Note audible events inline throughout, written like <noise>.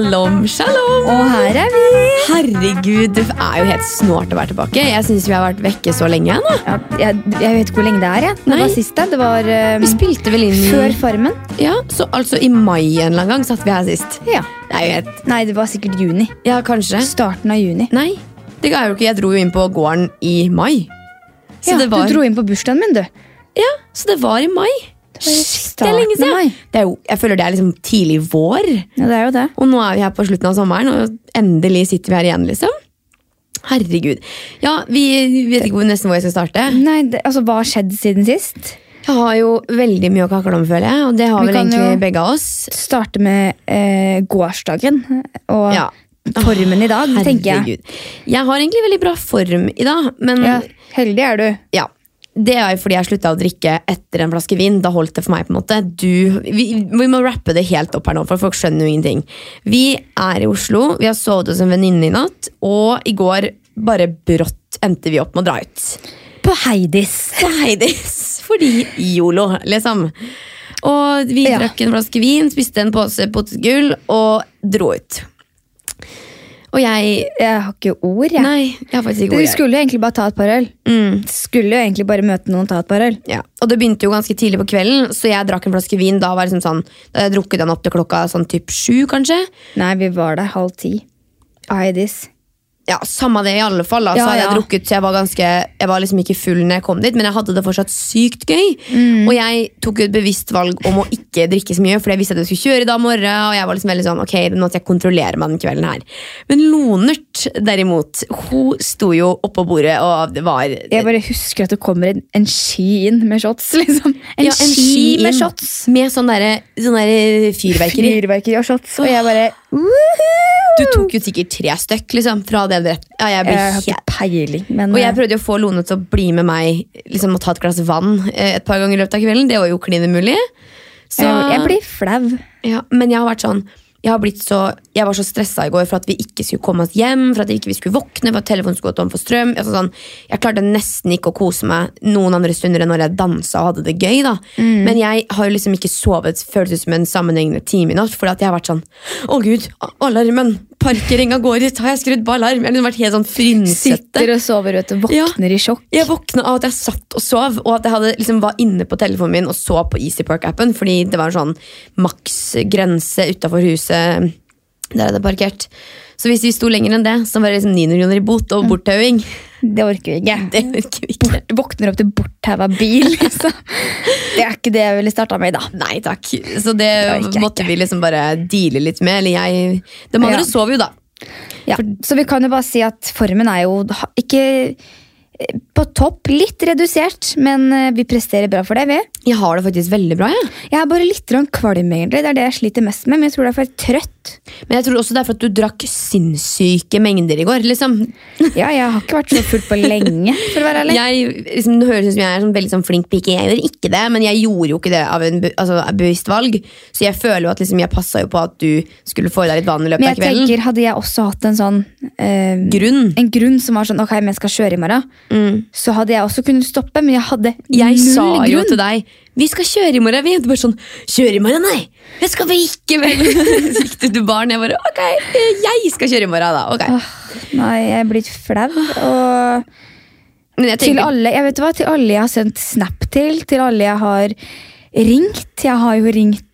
Shalom, shalom! Og her er vi! Herregud, det er jo helt snålt å være tilbake. Jeg syns vi har vært vekke så lenge. nå. Ja, jeg, jeg vet ikke hvor lenge det er. Jeg. Det Nei. var sist, det. Var um, Vi spilte vel inn før Farmen. Ja, så altså i mai en eller annen gang satt vi her sist. Ja. Det er jo helt Nei, det var sikkert juni. Ja, kanskje. Starten av juni. Nei, det er jo ikke. Jeg dro jo inn på gården i mai. Så ja, det var Du dro inn på bursdagen min, du. Ja, så det var i mai. Shit, det er lenge siden. Det er jo, jeg føler det er liksom tidlig vår. Ja, det er jo det. Og nå er vi her på slutten av sommeren, og endelig sitter vi her igjen, liksom. Herregud. Ja, vi vet ikke nesten hvor jeg skal starte. Nei, det, altså, Hva har skjedd siden sist? Jeg har jo veldig mye å kakle om, føler jeg. Og det har Vi vel kan egentlig begge av oss. Starte med eh, gårsdagen og Ja. formen i dag, tenker jeg. Herregud. Jeg har egentlig veldig bra form i dag, men Ja, heldig er du. ja. Det er jo fordi jeg slutta å drikke etter en flaske vin. Da holdt det for meg. på en måte du, vi, vi må rappe det helt opp her nå, for folk skjønner jo ingenting. Vi er i Oslo, vi har sovet hos en venninne i natt, og i går bare brått endte vi opp med å dra ut. På Heidis. På Heidis. <laughs> Fordi yolo, liksom. Og vi Ja. drakk en flaske vin, spiste en pose potetgull og dro ut. Og jeg Jeg har ikke ord, jeg. Nei, jeg har faktisk ikke Du ord. jeg. skulle jo egentlig bare ta et par øl. Mm. Skulle jo egentlig bare møte noen og ta et par øl. Ja. Og det begynte jo ganske tidlig på kvelden, så jeg drakk en flaske vin. Da var det liksom sånn, da hadde jeg drukket den opp til klokka sånn typ sju, kanskje. Nei, vi var der halv ti. Heidis. Ja, Samme det, i alle fall. Da. Så Ja, hadde jeg ja. drukket, så jeg var, ganske, jeg var liksom ikke full når jeg kom dit, men jeg hadde det fortsatt sykt gøy. Mm. Og jeg tok et bevisst valg om å ikke drikke så mye, for jeg visste at jeg skulle kjøre i dag morgen. Og jeg var liksom veldig sånn, ok, nå skal jeg kontrollere meg den kvelden her. Men Lonert, derimot, hun sto jo oppå bordet, og det var Jeg bare husker at det kommer en, en ski inn med shots, liksom. En, Ja, en ski, ski med shots. med sånn derre sånn der fyrverkeri. Fyrverkeri og shots. Og jeg bare Du tok jo sikkert tre stykk liksom, fra det drept. Ja, jeg Jeg har ikke peiling, men Og jeg eh, prøvde å få Lone til å bli med meg liksom, og ta et glass vann eh, et par ganger i løpet av kvelden. Det var jo klin umulig. Så, jeg, jeg blir flau. ja, men jeg har vært sånn jeg, så, jeg var så stressa i går for at vi ikke skulle komme oss hjem, for at vi ikke skulle våkne, for at telefonen skulle gå tom for strøm. Altså sånn, jeg klarte nesten ikke å kose meg noen andre stunder enn når jeg dansa og hadde det gøy. Mm. Men jeg har liksom ikke sovet føltes som en sammenhengende time i natt. Fordi at jeg har vært sånn Å, gud, alarmen! Parkeringa går ut! Har jeg skrudd på alarm? Jeg har liksom vært helt sånn frynsete. Sitter og sover vet du, våkner i sjokk. Jeg våkna av at jeg satt og sov, og at jeg hadde, liksom, var inne på telefonen min og så på EasyPark-appen, fordi det var en sånn maksgrense utafor huset der jeg hadde parkert. Så hvis vi sto lenger enn det, så var det liksom 900 kroner i bot og borttauing. Det orker vi ikke. <laughs> Det orker vi ikke. Du våkner opp til borttaua bil, <laughs> liksom. Det er ikke det jeg ville starta med i dag. Nei takk. Så det det måtte vi liksom bare deale litt med. Eller jeg De andre Ja. sov jo, da. Ja, så vi kan jo bare si at formen er jo ikke eh, på topp. Litt redusert, men eh, vi presterer bra for det. vi. Jeg har det faktisk veldig bra. Jeg. Jeg er bare litt kvalm, egentlig. Det er det jeg sliter mest med. Men jeg tror det er for jeg Men jeg tror også det er for at du drakk sinnssyke mengder i går. liksom. <laughs> Ja, jeg har ikke vært så full på lenge, for å være ærlig. Jeg, liksom, det høres ut som jeg er sånn veldig sånn flink pike. Jeg gjør ikke det, men jeg gjorde jo ikke det av en altså, bevisst valg. Så jeg føler jo at liksom, jeg passa jo på at du skulle få i deg litt vann i løpet Men jeg tenker, hadde jeg også hatt en sånn eh, Grunn. En grunn som var sånn ok, men jeg skal kjøre i morgen, Mm. så hadde jeg også kunnet stoppe. Men jeg hadde Jeg null sa jo til deg vi skal kjøre i morgen. Vi er bare sånn Kjøre i morgen, nei! Det skal vi ikke! vel Så gikk det til barn. Jeg bare ok, jeg skal kjøre i morgen, da. ok Åh, nei, jeg er blitt flau. Og Men jeg til alle, jeg vet hva, til alle jeg har sendt snap til, til alle jeg har ringt. Jeg har jo ringt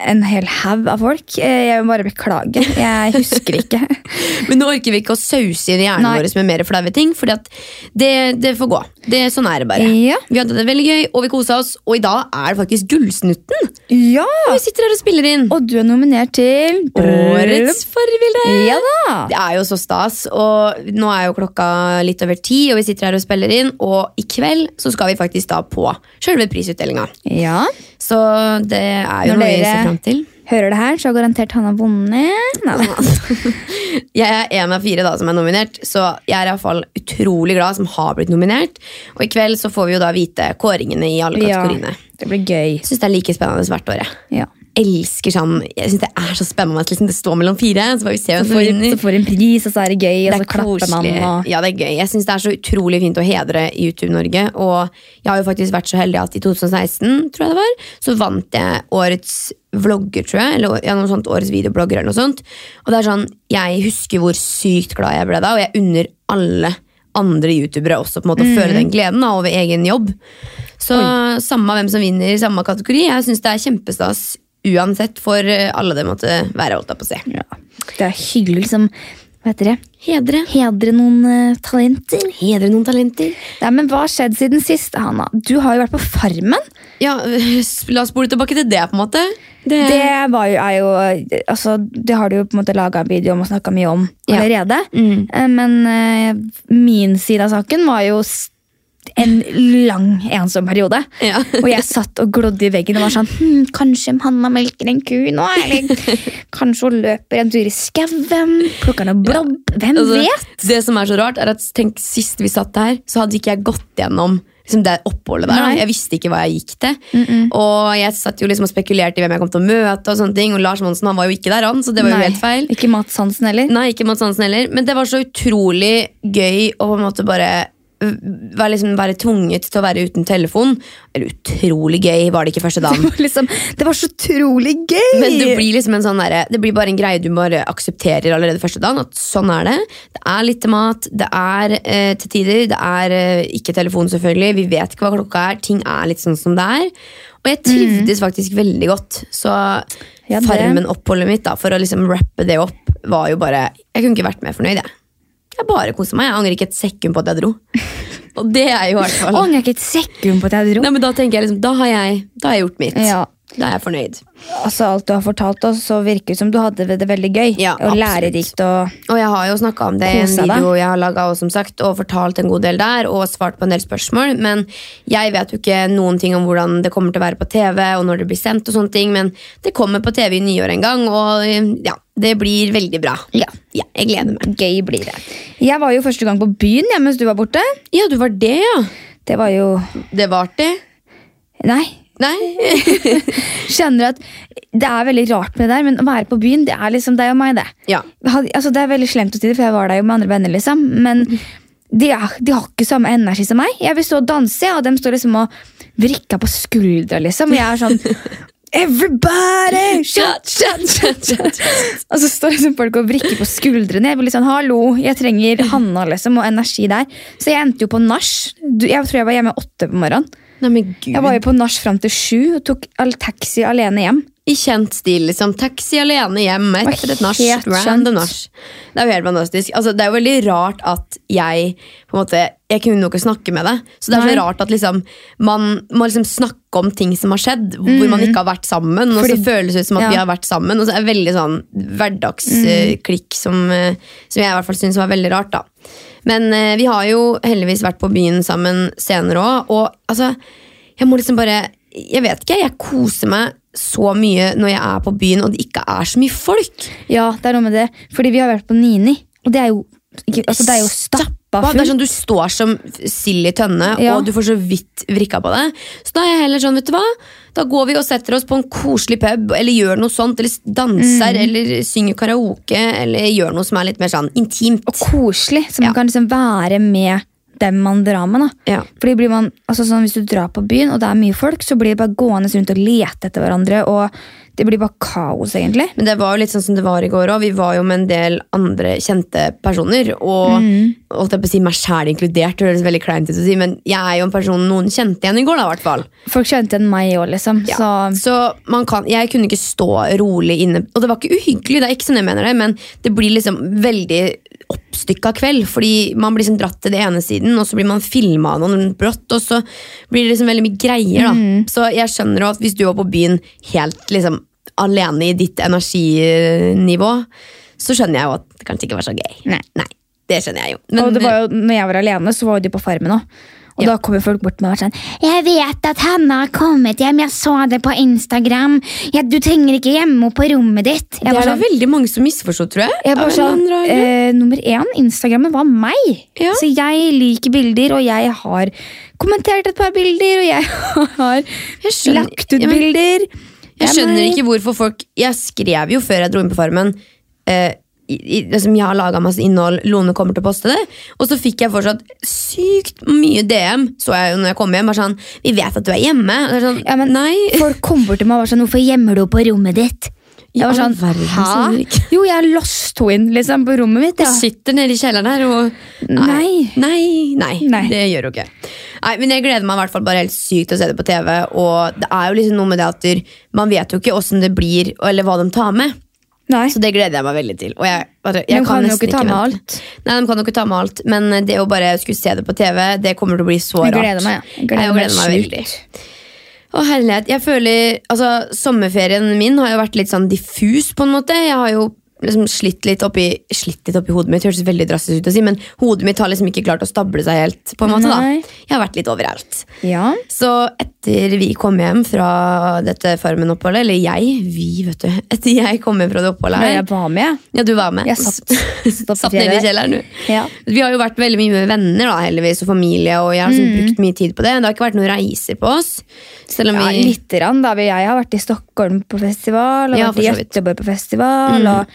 en hel haug av folk. Eh, Jeg vil bare beklage. Jeg husker ikke. <laughs> men nå orker vi ikke å sause inn i hjernen vår med mer flaue ting. Fordi at det, det får gå. Det, sånn er det bare. Ja. Vi hadde det veldig gøy, og vi kosa oss. Og i dag er det faktisk Gullsnutten. ja! Og vi sitter her og spiller inn. Og du er nominert til Årets forbilde! Ja da! Det er jo så stas, og nå er jo klokka litt over ti, og vi sitter her og spiller inn, og i kveld så skal vi faktisk da på selve prisutdelinga. Ja. Så det er jo Når noe dere- ser fram til. Hører det her, så har garantert Hanna vunnet. <laughs> Jeg er en av fire da som er nominert, så jeg er i fall utrolig glad som har blitt nominert. Og i kveld så får vi jo da vite kåringene i alle Ja, kategoriene. det blir gøy. Syns det er like spennende hvert år. Ja. Elsker sånn, jeg synes det er så spennende at liksom, det står mellom fire. Så får vi se hvem Så som får, vinner. så får en pris, og så er det gøy, Det og så er klapper man. Og... Ja, det er gøy. Jeg synes det er så utrolig fint å hedre YouTube Norge. Og jeg har jo faktisk vært så heldig at i 2016, tror jeg det var, så vant jeg årets vlogger, tror jeg. Eller ja, noe sånt årets videoblogger eller noe sånt. Og det er sånn, jeg husker hvor sykt glad jeg ble da, og jeg unner alle andre youtubere også på en måte å føle den gleden da, over egen jobb. Så samme hvem som vinner i samme kategori, jeg syns det er kjempestas uansett for eh, alle det måtte være, holdt på å si. Ja. Det er hyggelig liksom Hva heter det? Hedre. Hedre noen uh, talenter. Hedre noen talenter. Nei, men Hva har skjedd siden sist, Hanna? Du har jo vært på Farmen. Ja, <laughs> la oss spole tilbake til det, på en måte. Det, Det var jo, er jo altså, Det har du jo på en måte laga en video om og snakka mye om Ja. allerede. Mm. Eh, Men uh, min side av saken var jo en lang, ensom periode. Ja. Og jeg satt og glodde i veggen og var sånn hm, Kanskje Hanna melker en ku nå? Eller kanskje hun løper en tur i skauen? Plukker noe blobb? Hvem Altså, vet? Det som er så rart, er at tenk, sist vi satt her, så hadde ikke jeg gått gjennom liksom, det oppholdet der. Nei. Jeg visste ikke hva jeg gikk til. Og jeg satt jo liksom og spekulerte i hvem jeg kom til å møte. Og sånne ting Og Lars Monsen han var jo ikke der, han, så det var jo Nei, helt feil. Ikke Mats Hansen heller. Nei, ikke Mats Hansen heller. Men det var så utrolig gøy å på en måte bare være, liksom, være tvunget til å være uten telefon. Eller utrolig gøy var det ikke første dagen. <laughs> Det var, liksom, det var så utrolig gøy! Men det blir liksom en sånn der, det blir bare en greie du bare aksepterer allerede første dagen. At sånn er det. Det er litt mat, det er eh, til tider, det er eh, ikke telefon selvfølgelig. Vi vet ikke hva klokka er. Ting er litt sånn som det er. Og jeg trivdes faktisk veldig godt. Så Ja, Farmen-oppholdet mitt, da, for å liksom rappe det opp, var jo bare Jeg kunne ikke vært mer fornøyd, jeg. Jeg bare koser meg. Jeg angrer ikke et sekund på at jeg dro. Og det er jo i hvert fall Angrer ikke et sekund på at jeg dro. Nei, men Da tenker jeg liksom, da har jeg, da har jeg gjort mitt. Ja. Da er jeg fornøyd. Altså Alt du har fortalt oss, så virker det som du hadde det veldig gøy. Ja, og lærerikt. og... Og jeg har jo snakka om det i en deg. video jeg har som sagt, og fortalt en god del der, og svart på en del spørsmål. Men jeg vet jo ikke noen ting om hvordan det kommer til å være på TV, og når det blir sendt. og sånne ting, Men det kommer på TV i nyår en gang, og ja, det blir veldig bra. Ja. Ja, jeg gleder meg. Gøy blir det. Jeg var jo første gang på byen ja, mens du var borte. Ja, du var det, ja. Det var jo Det varte. Nei. Nei? <laughs> Skjønner at Det er veldig rart med det der, men å være på byen, det er liksom deg og meg, det. Ja. Altså, det er veldig slemt å si det, for jeg var der jo med andre venner, liksom. Men de, er, de har ikke samme energi som meg. Jeg vil stå og danse, og de står liksom og vrikker på skuldra, liksom. Og jeg er sånn <laughs> Everybody! Shut, shut, shut, shut. Og så står liksom folk og vrikker på skuldrene. Jeg blir litt sånn, hallo, jeg trenger Hanna liksom, og energi der. Så jeg endte jo på nach. Jeg tror jeg var hjemme åtte på morgenen. Nei. Jeg var jo på nach fram til sju og tok all taxi alene hjem. I kjent stil, liksom. Taxi alene hjem etter et nach. Random nach. Det er jo helt fantastisk. Altså, det er jo veldig rart at jeg på en måte, Jeg kunne jo ikke snakke med deg. Så det er så rart at liksom, man må liksom snakke om ting som har skjedd, hvor man ikke har vært sammen. Og så. Føles det ut som at ja. vi har vært sammen. Og så er det veldig sånn hverdagsklikk som, eh, som jeg i hvert fall syns var veldig rart. da. Men eh, vi har jo heldigvis vært på byen sammen senere òg. Og altså, jeg må liksom bare Jeg vet ikke, jeg koser meg så mye når jeg er på byen og det ikke er så mye folk. Ja, det er noe med det. Fordi vi har vært på Nini, og det er jo, ikke, altså, det er jo stappa Det er sånn Du står som sild i tønne, Ja. og du får så vidt vrikka på det. Så da er jeg heller sånn, vet du hva? Da går vi og setter oss på en koselig pub, eller gjør noe sånt, eller danser, Mm. eller synger karaoke, eller gjør noe som er litt mer sånn intimt. og koselig, så man Ja. kan liksom være med dem man drar med. da. Ja. Fordi blir man, altså sånn, Hvis du drar på byen og det er mye folk, så blir det bare gående rundt og lete etter hverandre. og Det blir bare kaos, egentlig. Men det var jo litt sånn som det var i går òg. Vi var jo med en del andre kjente personer. Og Mm. holdt jeg på å si meg sjæl inkludert, det høres veldig kleint ut å si, men jeg er jo en person noen kjente igjen i går. da, i hvert fall. Folk kjente igjen meg òg, liksom. Ja. Så Så man kan, jeg kunne ikke stå rolig inne. Og det var ikke uhyggelig, det er ikke sånn jeg mener det, men det blir liksom veldig oppstykka kveld. Fordi man blir liksom dratt til det ene siden, og så blir man filma av noen brått, og så blir det liksom veldig mye greier. da. Så jeg skjønner at hvis du var på byen helt liksom alene i ditt energinivå, så skjønner jeg jo at det kanskje ikke var så gøy. Nei. det skjønner jeg jo. Men, og det var jo, når jeg var alene, så var jo de på Farmen òg. Og Ja. da kommer folk bort til meg og sånn Jeg vet at Hanna har kommet hjem, jeg så det på Instagram. Ja, du trenger ikke gjemme henne på rommet ditt. det er det sånn, veldig mange som misforstår, tror jeg. jeg bare sånn eh, Nummer én, Instagrammen var meg. Ja. Så jeg liker bilder, og jeg har kommentert et par bilder, og jeg <laughs> har Jeg lagt ut bilder. Jeg er skjønner ikke hvorfor folk Jeg skrev jo før jeg dro inn på Farmen eh, i, liksom, Jeg har laga masse innhold, Lone kommer til å poste det. Og så fikk jeg fortsatt sykt mye DM så jeg jo når jeg kom hjem. Bare sånn, Vi vet at du er hjemme. Er sånn, Ja, men Nei. Folk kom bort til meg og var sånn Hvorfor gjemmer du på rommet ditt? Jeg var sånn, Hæ? Jo, jeg låste henne inn liksom, på rommet mitt. Jeg Hun sitter nede i kjelleren her og Nei. Nei, nei, Nei. det gjør hun ikke. Nei, men Jeg gleder meg i hvert fall bare helt sykt til å se det på TV. Og det er jo liksom noe med det at man vet jo ikke åssen det blir, eller hva de tar med. Nei. Så det gleder jeg meg veldig til. Og jeg, bare, jeg De kan jo ikke ta med alt. Nei, de kan jo ikke ta med alt, men det å bare skulle se det på TV, det kommer til å bli så Jeg rart. gleder meg. Jeg gleder Jeg gleder meg veldig. Å herlighet, jeg føler, altså Sommerferien min har jo vært litt sånn diffus på en måte. Jeg har jo liksom slitt litt oppi Slitt litt oppi hodet mitt, høres veldig drastisk ut å si, men hodet mitt har liksom ikke klart å stable seg helt. på en måte da. Jeg har vært litt overalt. Ja. Så etter vi kom hjem fra dette Farmen-oppholdet, eller jeg, vi, vet du <laughs> Etter jeg kom hjem fra det oppholdet her jeg var med. Ja, du var med. Jeg satt- <laughs> satt nede i kjelleren, du. Ja. Vi har jo vært veldig mye med venner da, heldigvis, og familie, og jeg har liksom Mm. brukt mye tid på det. Det har ikke vært noen reiser på oss. Selv om Ja, vi Lite grann, da. Jeg har vært i Stockholm på festival, og Ja, vært i. Mm. Göteborg på festival. Og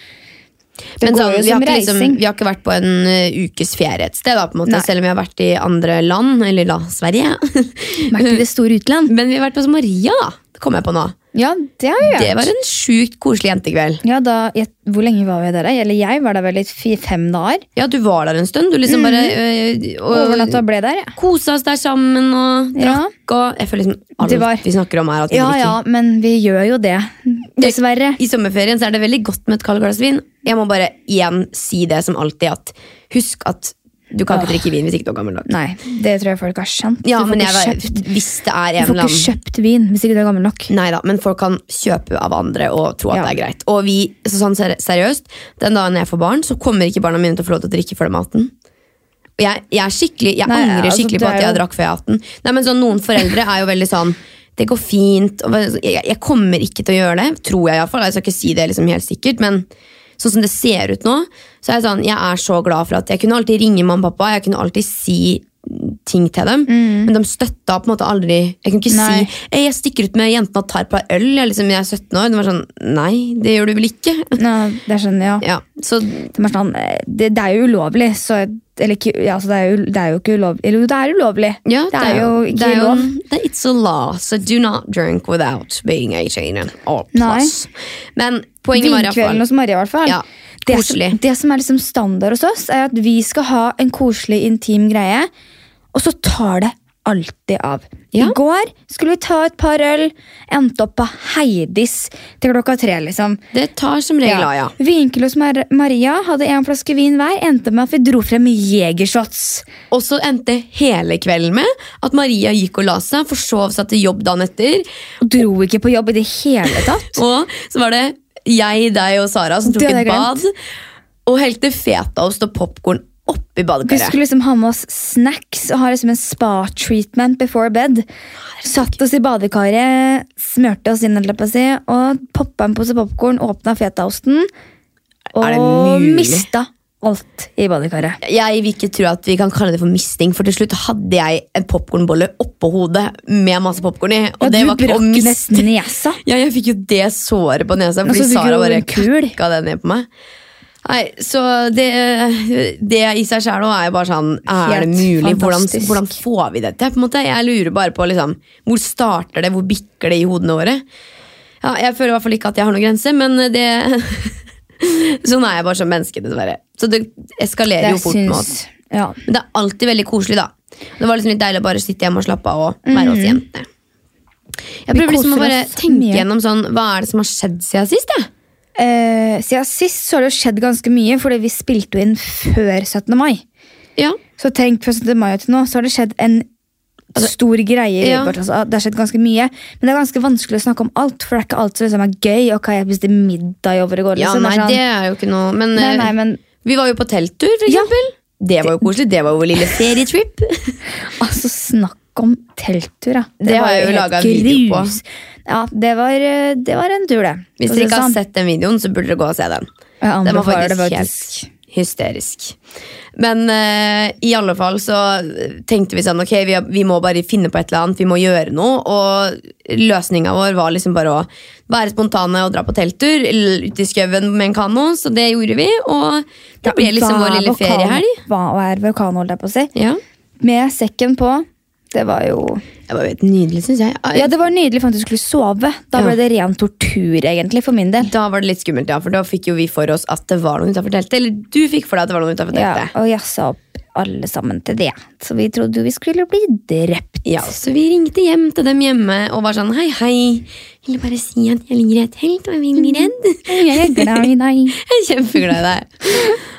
det Men sånn, vi, har liksom, vi har ikke vært på en uh, ukes ferie et sted, da, på en måte, Nei. selv om vi har vært i andre land, eller da Sverige. <laughs> Vært i det store utland. Men vi har vært hos Maria, da. Det kom jeg på nå. Ja, det har vi gjort. Det var en sjukt koselig jentekveld. Ja, da, jeg, Hvor lenge var vi der? Eller jeg var der vel i fem dager. Ja, du var der en stund. Du liksom bare øh, og- Overnatta ble der, ja. kosa oss der sammen og Ja. og Jeg føler liksom alt var- vi snakker om, er at vi Ja drikker. ja, men vi gjør jo det. Dessverre. I sommerferien så er det veldig godt med et kaldt glass vin. Jeg må bare igjen si det som alltid, at husk at du kan ikke drikke vin hvis ikke du er gammel nok. Nei, det tror jeg folk har skjønt. Ja, du får men jeg, ikke kjøpt, du får ikke kjøpt vin hvis ikke du er gammel nok. Neida, men folk kan kjøpe av andre og tro at Ja. det er greit. Og vi, så sånn seriøst, Den dagen jeg får barn, så kommer ikke barna mine til å få lov til å drikke før jeg, jeg, er skikkelig, jeg Nei, angrer altså, skikkelig på er at jeg jo- drakk før jeg er 18. Nei, men sånn, Noen foreldre er jo veldig sånn Det går fint. Jeg, kommer ikke til å gjøre det. Tror jeg i hvert fall. Jeg skal ikke si det liksom helt sikkert, men sånn som det ser ut nå, så er jeg sånn, jeg er så glad for at jeg kunne alltid ringe mamma og pappa. Jeg kunne alltid si ting til dem, men de støtta på en måte aldri Jeg kunne ikke Mm. Nei. si jeg stikker ut med jentene og tar et par øl. Jeg, liksom, jeg er 17 år. De var sånn Nei, det gjør du vel ikke? Nei, det skjønner jeg. Ja. Så det, er sånn, det, det er jo ulovlig, så Eller ja, altså, det, er jo, det er jo ikke ulovlig. Eller jo, det er ulovlig. ja, det, er jo ikke det er jo- lov. det- It's a law, so do not drink without being 18 or Nei. plus. Men poenget var i hvert Vinkvelden fall hos Maria, i hvert fall. Ja, det, som, det som er liksom standard hos oss, er at vi skal ha en koselig, intim greie, og så tar det alltid av. Ja. I går skulle vi ta et par øl, endte opp på Heidis til klokka tre. liksom. Det tar som regel av, ja. Vinkel hos Mar Maria hadde en flaske vin hver, endte med at vi dro frem jegershots. Og så endte hele kvelden med at Maria gikk og la seg, forsov seg til jobb dagen etter. Og dro ikke på jobb i det hele tatt. <laughs> Og så var det jeg, deg og Sara som tok et bad. Og helte fetaost og popkorn oppi Vi badekaret. skulle liksom ha med oss snacks og ha liksom en spa-treatment before bed. Satt oss i badekaret, smørte oss inn og poppa en pose popkorn, åpna fetaosten og mista alt i badekaret. Jeg vil ikke tro at vi kan kalle det for misting, for til slutt hadde jeg en popkornbolle oppå hodet med masse popkorn i. Og Ja, det du var ikke å miste. nesa. Ja, jeg fikk jo det såret på nesa fordi Sara bare kakka det ned på meg. Nei, så det, det i seg sjøl nå er jo bare sånn Er det mulig? Hvordan, hvordan får vi dette? På en måte? Jeg lurer bare på liksom, hvor starter det, hvor bikker det i hodene våre? Ja, jeg føler i hvert fall ikke at jeg har noen grense, men det <laughs> Sånn er jeg bare som menneske, dessverre. Så det eskalerer jo fort oss. ja. Men det er alltid veldig koselig, da. Det var liksom litt deilig å bare sitte hjemme og slappe av og være hos jentene. Jeg prøver liksom å bare tenke mye. gjennom sånn, hva er det som har skjedd siden sist. Jeg? Eh, siden sist så har det jo skjedd ganske mye, fordi vi spilte jo inn før 17. mai. Ja. Så tenk fra 17. mai til nå, så har det skjedd en stor greie. Ja. livet altså. Det har skjedd ganske mye, men det er ganske vanskelig å snakke om alt. For det er ikke alt som liksom er gøy. Ok, jeg spiste middag over i går. ja, liksom. nei, det er sånn, det er jo ikke noe Men nei, eh, nei, men vi var jo på telttur, for Ja. Det var jo koselig. Det var jo vår lille ferietrip. altså, <laughs> snakk om telttur, da. Det har jeg jo laga en video på. Ja, det var, eh, det var en tur, det. Hvis dere ikke har sett den videoen, så burde dere gå og se den. Den var faktisk det helt hysterisk. Men uh, i alle fall så tenkte vi sånn Ok, vi, vi må bare finne på et eller annet. Vi må gjøre noe. Og løsninga vår var liksom bare å være spontane og dra på telttur ut i skauen med en kano. Så det gjorde vi, og det ble liksom vår lille feriehelg. Hva er vulkan, holdt jeg på å si? Ja. Med sekken på. Det var jo Det var jo helt nydelig, syns jeg. Ja, det var nydelig for at du skulle sove. Da Ja. ble det ren tortur, egentlig, for min del. Da var det litt skummelt, ja, for da fikk jo vi for oss at det var noen utafor teltet. Eller du fikk for deg at det var noen utenfor Ja, teltet. og jassa opp alle sammen til det. Så vi trodde jo vi skulle bli drept. Ja, så vi ringte hjem til dem hjemme og var sånn hei, hei. Jeg vil bare si at jeg ligger i et telt og jeg veldig redd. Jeg er glad i deg. <laughs> Jeg er kjempeglad i deg.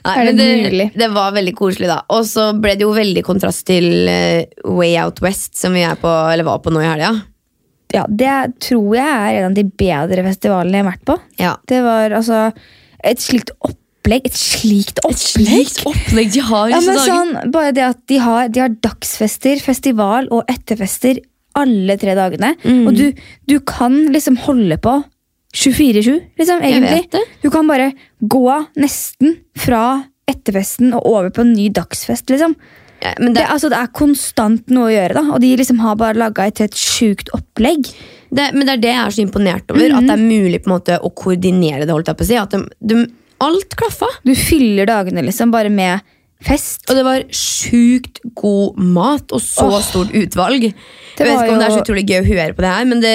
Nei, Er det men det, mulig? det var veldig koselig, da. Og så ble det jo veldig kontrast til eh, Way Out West, som vi på, eller var på nå i helga. Ja, det tror jeg er en av de bedre festivalene jeg har vært på. Ja. Det var altså et slikt opplegg. Et slikt opplegg! opplegg de har Ja, men sånn, bare det at de har, de har dagsfester, festival og etterfester alle tre dagene. Mm. Og du, du kan liksom holde på 24-7, liksom, egentlig. Du kan bare gå nesten fra etterfesten og over på en ny dagsfest, liksom. ja, men Det, det, altså, det er konstant noe å gjøre, da. Og de liksom har bare laga et helt sjukt opplegg. det, men det er det jeg er så imponert over. At det er mulig på en måte å koordinere det. holdt jeg på å si At de, de, Alt klaffa. Du fyller dagene liksom bare med fest. Og det var sjukt god mat og så Åh. stort utvalg. Jeg vet ikke om det er så utrolig gøy å høre på det her, men det,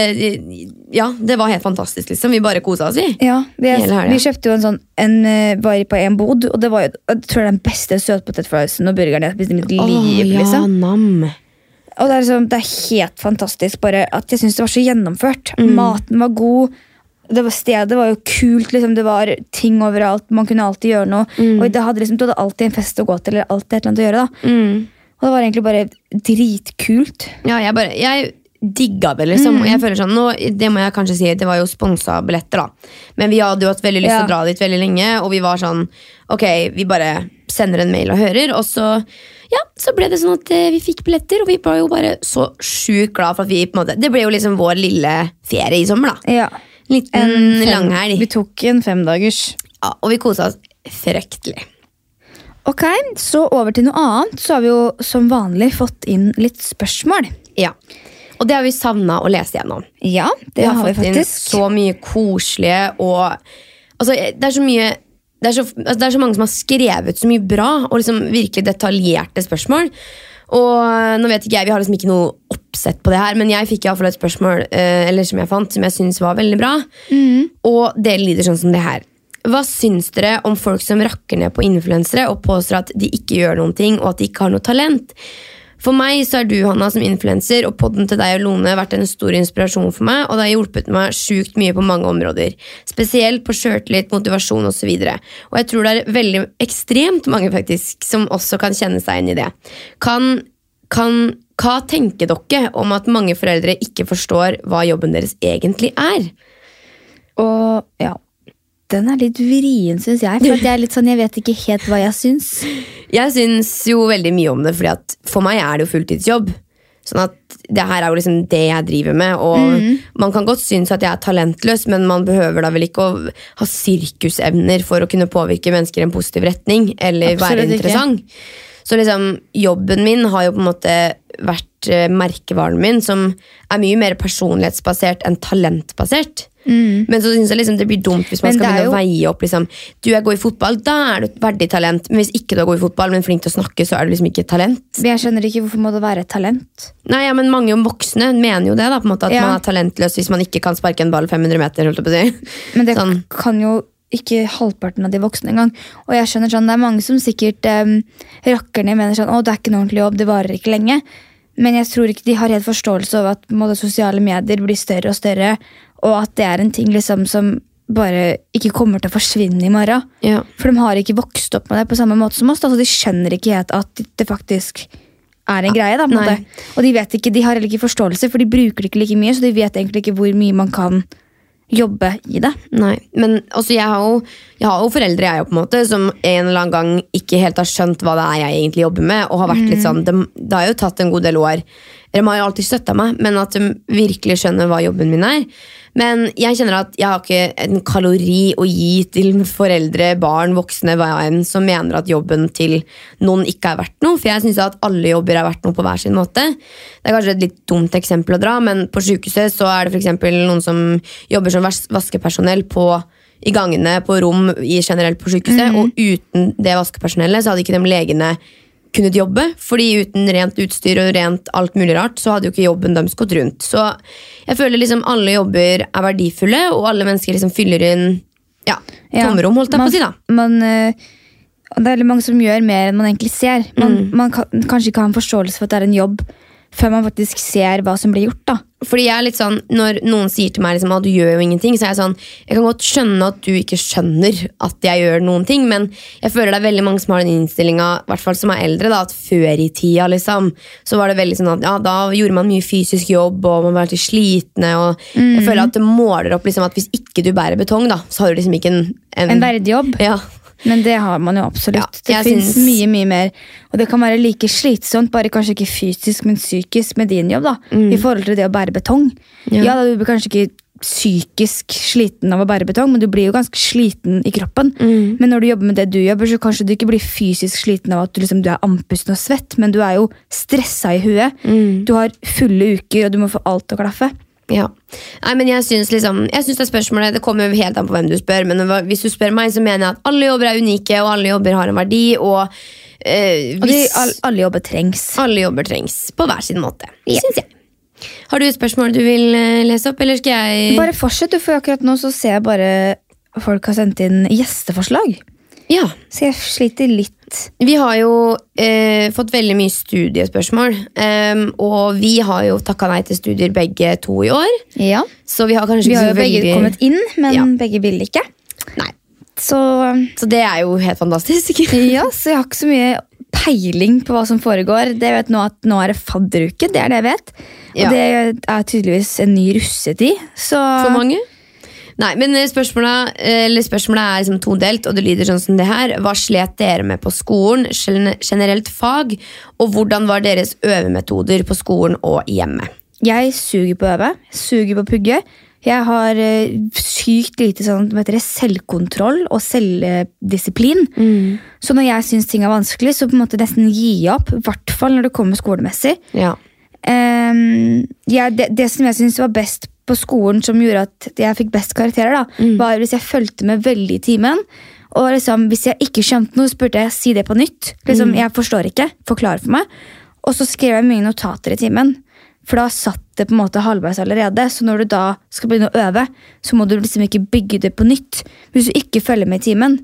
ja, det var helt fantastisk. liksom Vi bare kosa oss vi. Ja, vi, helga. vi kjøpte jo en sånn en, eh, på en bod, og det var jo jeg tror det er den beste søtpotetfriesen og burgeren jeg har spist i mitt liv. Åh, ja, liksom. nam. Og det er, liksom, det er helt fantastisk bare at jeg syns det var så gjennomført. Mm. Maten var god. Det var, stedet var jo kult. Liksom. Det var ting overalt. Man kunne alltid gjøre noe. Mm. Og det hadde liksom, Du hadde alltid en fest å gå til. Eller alltid et eller annet å gjøre da. Mm. Og det var egentlig bare dritkult. Ja, jeg bare Jeg digga det, liksom. Mm. jeg føler sånn, nå, Det må jeg kanskje si, det var jo sponsa billetter, da. Men vi hadde jo hatt veldig lyst til Ja. å dra dit veldig lenge, og vi var sånn Ok, vi bare sender en mail og hører, og så ja, så ble det sånn at eh, vi fikk billetter, og vi var jo bare så sjukt glad for at vi på en måte Det ble jo liksom vår lille ferie i sommer, da. Ja. Liten En langhelg. Vi tok en femdagers. Ja, og vi kosa oss fryktelig. Ok, så over til noe annet. Så har vi jo som vanlig fått inn litt spørsmål. Ja. Og det har vi savna å lese gjennom. Ja, det har vi fått inn faktisk. så mye koselige og altså, Det er så mye det er så, altså, det er så mange som har skrevet så mye bra og liksom virkelig detaljerte spørsmål. Og nå vet ikke jeg, Vi har liksom ikke noe oppsett på det her, men jeg fikk i hvert fall et spørsmål eh, eller som jeg fant, som jeg synes var veldig bra. Og det lyder sånn som det her. Hva syns dere om folk som rakker ned på influensere og påstår at de ikke gjør noen ting og at de ikke har noe talent? For meg så er du, Hanna, som influenser, og podden til deg og Lone vært en stor inspirasjon for meg, og det har hjulpet meg sjukt mye på mange områder. Spesielt på sjøltillit, motivasjon osv. Og, så og jeg tror det er veldig ekstremt mange faktisk som også kan kjenne seg inn i det. Kan, kan, hva tenker dere om at mange foreldre ikke forstår hva jobben deres egentlig er? Og ja, den er litt vrien, syns jeg. For jeg er litt sånn, jeg vet ikke helt hva jeg syns. Jeg syns jo veldig mye om det, fordi at for meg er det jo fulltidsjobb. Sånn at det her er jo liksom det jeg driver med, og man kan godt synes at jeg er talentløs, men man behøver da vel ikke å ha sirkusevner for å kunne påvirke mennesker i en positiv retning, eller være interessant. ikke. Så liksom, jobben min har jo på en måte vært eh, merkevaren min, som er mye mer personlighetsbasert enn talentbasert. Men så synes jeg liksom det blir dumt hvis man Mm. Men skal begynne jo... å veie opp liksom, Du er god i fotball, da er du et verdig talent. Men hvis ikke du er god i fotball, men flink til å snakke, så er du liksom ikke et talent. Jeg skjønner ikke hvorfor må det være et talent. Nei, ja, men Mange voksne mener jo det, da, på en måte, at Ja. man er talentløs hvis man ikke kan sparke en ball 500 meter. Si. Men det Sånn. kan jo ikke halvparten av de voksne engang. Og jeg skjønner sånn, Det er mange som sikkert um, rakker ned mener sånn, å, det er ikke en ordentlig jobb, det varer ikke lenge. Men jeg tror ikke de har helt forståelse over at måte, sosiale medier blir større og større, og at det er en ting liksom som bare ikke kommer til å forsvinne i morgen. Ja. For de har ikke vokst opp med det på samme måte som oss. Altså, så de skjønner ikke helt at det faktisk er en greie. Da, på en. Og de vet ikke, de har heller ikke forståelse, for de bruker det ikke like mye, så de vet egentlig ikke hvor mye man kan jobbe i det. Nei, men altså, jeg, har jo, jeg har jo foreldre jeg, på en måte, som en eller annen gang ikke helt har skjønt hva det er jeg egentlig jobber med. Og har vært litt sånn, det, det har jo tatt en god del år. De har jo alltid støtta meg, men at de virkelig skjønner hva jobben min er. Men jeg kjenner at jeg har ikke en kalori å gi til foreldre, barn, voksne, hva enn, som mener at jobben til noen ikke er verdt noe. For jeg syns at alle jobber er verdt noe på hver sin måte. Det er kanskje et litt dumt eksempel å dra, men på sykehuset så er det f.eks. noen som jobber som vaskepersonell på i gangene på rom i generelt på sykehuset, og uten det vaskepersonellet så hadde ikke de legene kunnet jobbe, fordi uten rent utstyr og rent alt mulig rart, så hadde jo ikke jobben deres gått rundt. Så jeg føler liksom alle jobber er verdifulle, og alle mennesker liksom fyller inn ja, Ja, tomrom, holdt jeg på å si. da. Man, eh, det er veldig mange som gjør mer enn man egentlig ser. Man, Mm. man kan kanskje ikke ha en forståelse for at det er en jobb, før man faktisk ser hva som blir gjort. da. Fordi jeg er litt sånn, Når noen sier til meg liksom, at du gjør jo ingenting, så er jeg sånn Jeg kan godt skjønne at du ikke skjønner at jeg gjør noen ting, men jeg føler det er veldig mange som har den innstillinga, i hvert fall som er eldre, da, at før i tida liksom, så var det veldig sånn at ja, da gjorde man mye fysisk jobb, og man var alltid slitne. og Jeg føler at det måler opp liksom, at hvis ikke du bærer betong, da, så har du liksom ikke en, En verdig jobb. ja. Men det har man jo absolutt. Ja, det finnes syns- mye mye mer. Og det kan være like slitsomt, bare kanskje ikke fysisk, men psykisk med din jobb. da. I forhold til det å bære betong. Mm. Ja. Ja, da, Du blir kanskje ikke psykisk sliten av å bære betong, men du blir jo ganske sliten i kroppen. Mm. Men når du jobber med det du jobber, så kanskje du ikke blir fysisk sliten av at du, liksom, du er andpusten og svett, men du er jo stressa i huet. Mm. Du har fulle uker, og du må få alt å klaffe. Ja. Nei, men jeg syns liksom, det spørsmålet Det kommer jo helt an på hvem du spør, men hvis du spør meg, så mener jeg at alle jobber er unike, og alle jobber har en verdi. Og, eh, Og de, alle jobber trengs. alle jobber trengs på hver sin måte. Ja. syns jeg. Har du et spørsmål du vil eh, lese opp, eller skal jeg Bare fortsett, du, for akkurat nå så ser jeg bare folk har sendt inn gjesteforslag. Ja. Så jeg sliter litt. Vi har jo eh, fått veldig mye studiespørsmål, Um, og vi har jo takka nei til studier begge to i år. Ja. Så vi har kanskje Vi har jo så begge veldig kommet inn, men Ja. begge ville ikke. Nei. Så, Så det er jo helt fantastisk. ja, så jeg har ikke så mye peiling på hva som foregår. Det vet nå at nå er det fadderuke, det er det jeg vet. Ja. Og det er tydeligvis en ny russetid. Så For mange? Nei, men eh, spørsmålet, eller spørsmålet er liksom todelt, og det lyder sånn som det her. Hva slet dere med på skolen, generelt fag, og hvordan var deres øvemetoder på skolen og hjemme? jeg suger på å øve, suger på å pugge. Jeg har eh, sykt lite sånn, det, selvkontroll og selvdisiplin. Så når jeg syns ting er vanskelig, så på en måte nesten gi opp. I hvert fall når det kommer skolemessig. Ja. Um, ja, det, det som jeg syns var best på skolen, som gjorde at jeg fikk best karakterer, da, var hvis jeg fulgte med veldig i timen. Og liksom, Hvis jeg ikke skjønte noe, spurte jeg si det på nytt. Liksom, Jeg forstår ikke, forklar for meg. Og så skrev jeg mye notater i timen. For da satt det på en måte halvveis allerede. Så når du da skal begynne å øve, så må du liksom ikke bygge det på nytt. Hvis du ikke følger med i timen,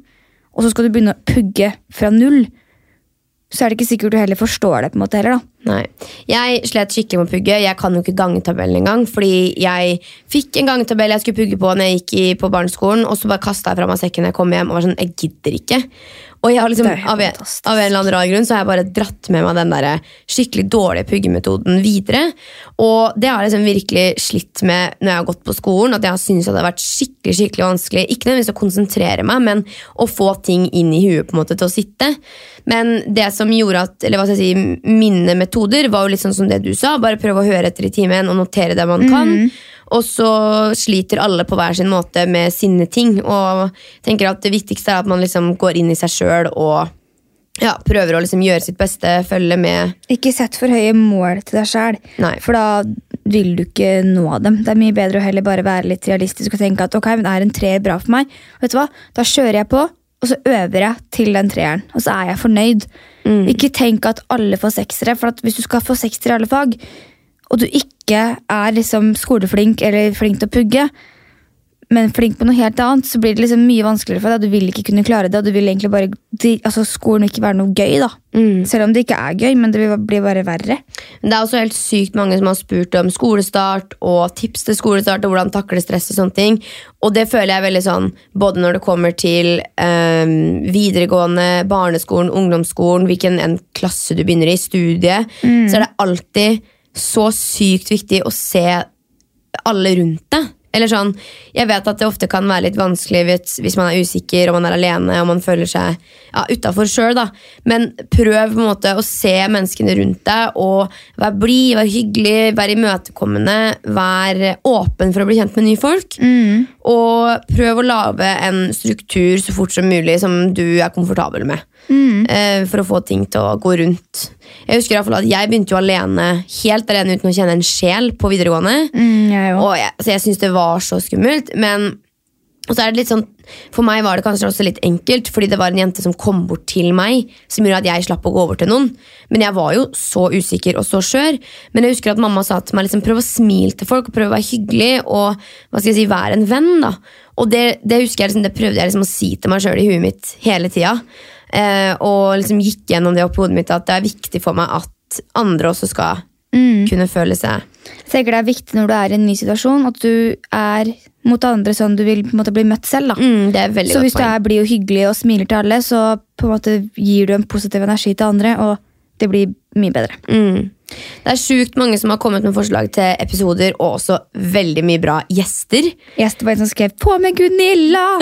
og så skal du begynne å pugge fra null, så er det ikke sikkert du heller forstår det. på en måte heller da. Nei. Jeg slet skikkelig med å pugge. Jeg kan jo ikke gangetabellen engang. Fordi jeg fikk en gangetabell jeg skulle pugge på når jeg gikk på barneskolen, og så bare kasta jeg fra meg sekken da jeg kom hjem og var sånn Jeg gidder ikke. Og jeg har liksom, av, en, av en eller annen rar grunn så har jeg bare dratt med meg den der skikkelig dårlige puggemetoden videre. Og det har jeg liksom virkelig slitt med når jeg har gått på skolen. At jeg har syntes at det har vært skikkelig skikkelig vanskelig Ikke nødvendigvis å konsentrere meg, men å få ting inn i huet på en måte til å sitte. Men det som gjorde at, eller hva skal jeg si, mine metoder var jo litt sånn som det du sa. Bare prøve å høre etter i timen og notere det man kan. Og så sliter alle på hver sin måte med sine ting. Og tenker at det viktigste er at man liksom går inn i seg sjøl og ja, prøver å liksom gjøre sitt beste, følge med. Ikke sett for høye mål til deg sjæl, for da vil du ikke nå dem. Det er mye bedre å heller bare være litt realistisk og tenke at ok, men er en treer bra for meg? Vet du hva? Da kjører jeg på, og så øver jeg til den treeren. Og så er jeg fornøyd. Ikke tenk at alle får seksere, for at hvis du skal få seksere i alle fag, og du ikke er liksom skoleflink eller flink til å pugge, men flink på noe helt annet, så blir det liksom mye vanskeligere for deg. Du vil ikke kunne klare det, og du vil egentlig bare altså Skolen vil ikke være noe gøy, da. Selv om det ikke er gøy, men det vil bli bare verre. Det er også helt sykt mange som har spurt om skolestart og tips til skolestart og hvordan takle stress og sånne ting. Og det føler jeg veldig sånn både når det kommer til ehm, videregående, barneskolen, ungdomsskolen, hvilken en klasse du begynner i, studiet, så er det alltid så sykt viktig å se alle rundt deg. Eller sånn, Jeg vet at det ofte kan være litt vanskelig hvis, man er usikker og man er alene og man føler seg ja, utafor sjøl. Men prøv på en måte å se menneskene rundt deg og vær blid, vær hyggelig, vær imøtekommende. Vær åpen for å bli kjent med nye folk. Og prøv å lage en struktur så fort som mulig som du er komfortabel med. Eh, For å få ting til å gå rundt. Jeg husker i hvert fall at jeg begynte jo alene, helt alene uten å kjenne en sjel på videregående. Mm, jeg. Og jeg, så jeg syns det var så skummelt. Men og så er det litt sånn, For meg var det kanskje også litt enkelt, fordi det var en jente som kom bort til meg. Som gjorde at jeg slapp å gå over til noen. Men jeg var jo så usikker og så skjør. Men jeg husker at mamma sa til meg liksom, prøv å smile til folk og prøv å være hyggelig. Og hva skal jeg si, være en venn. da. Og det, det husker jeg liksom, det prøvde jeg liksom å si til meg sjøl i huet mitt hele tida. Eh, og liksom gikk gjennom det oppi hodet mitt at det er viktig for meg at andre også skal kunne føle seg Jeg tenker det er viktig når du er i en ny situasjon, at du er mot andre sånn du vil på en måte bli møtt selv. da. mm, Det er veldig Så godt hvis du er blid og hyggelig og smiler til alle, så på en måte gir du en positiv energi til andre, og det blir mye bedre. Mm. Det er sjukt mange som har kommet med forslag til episoder, og også veldig mye bra gjester. Gjester var en som skrev 'På med Gunilla'!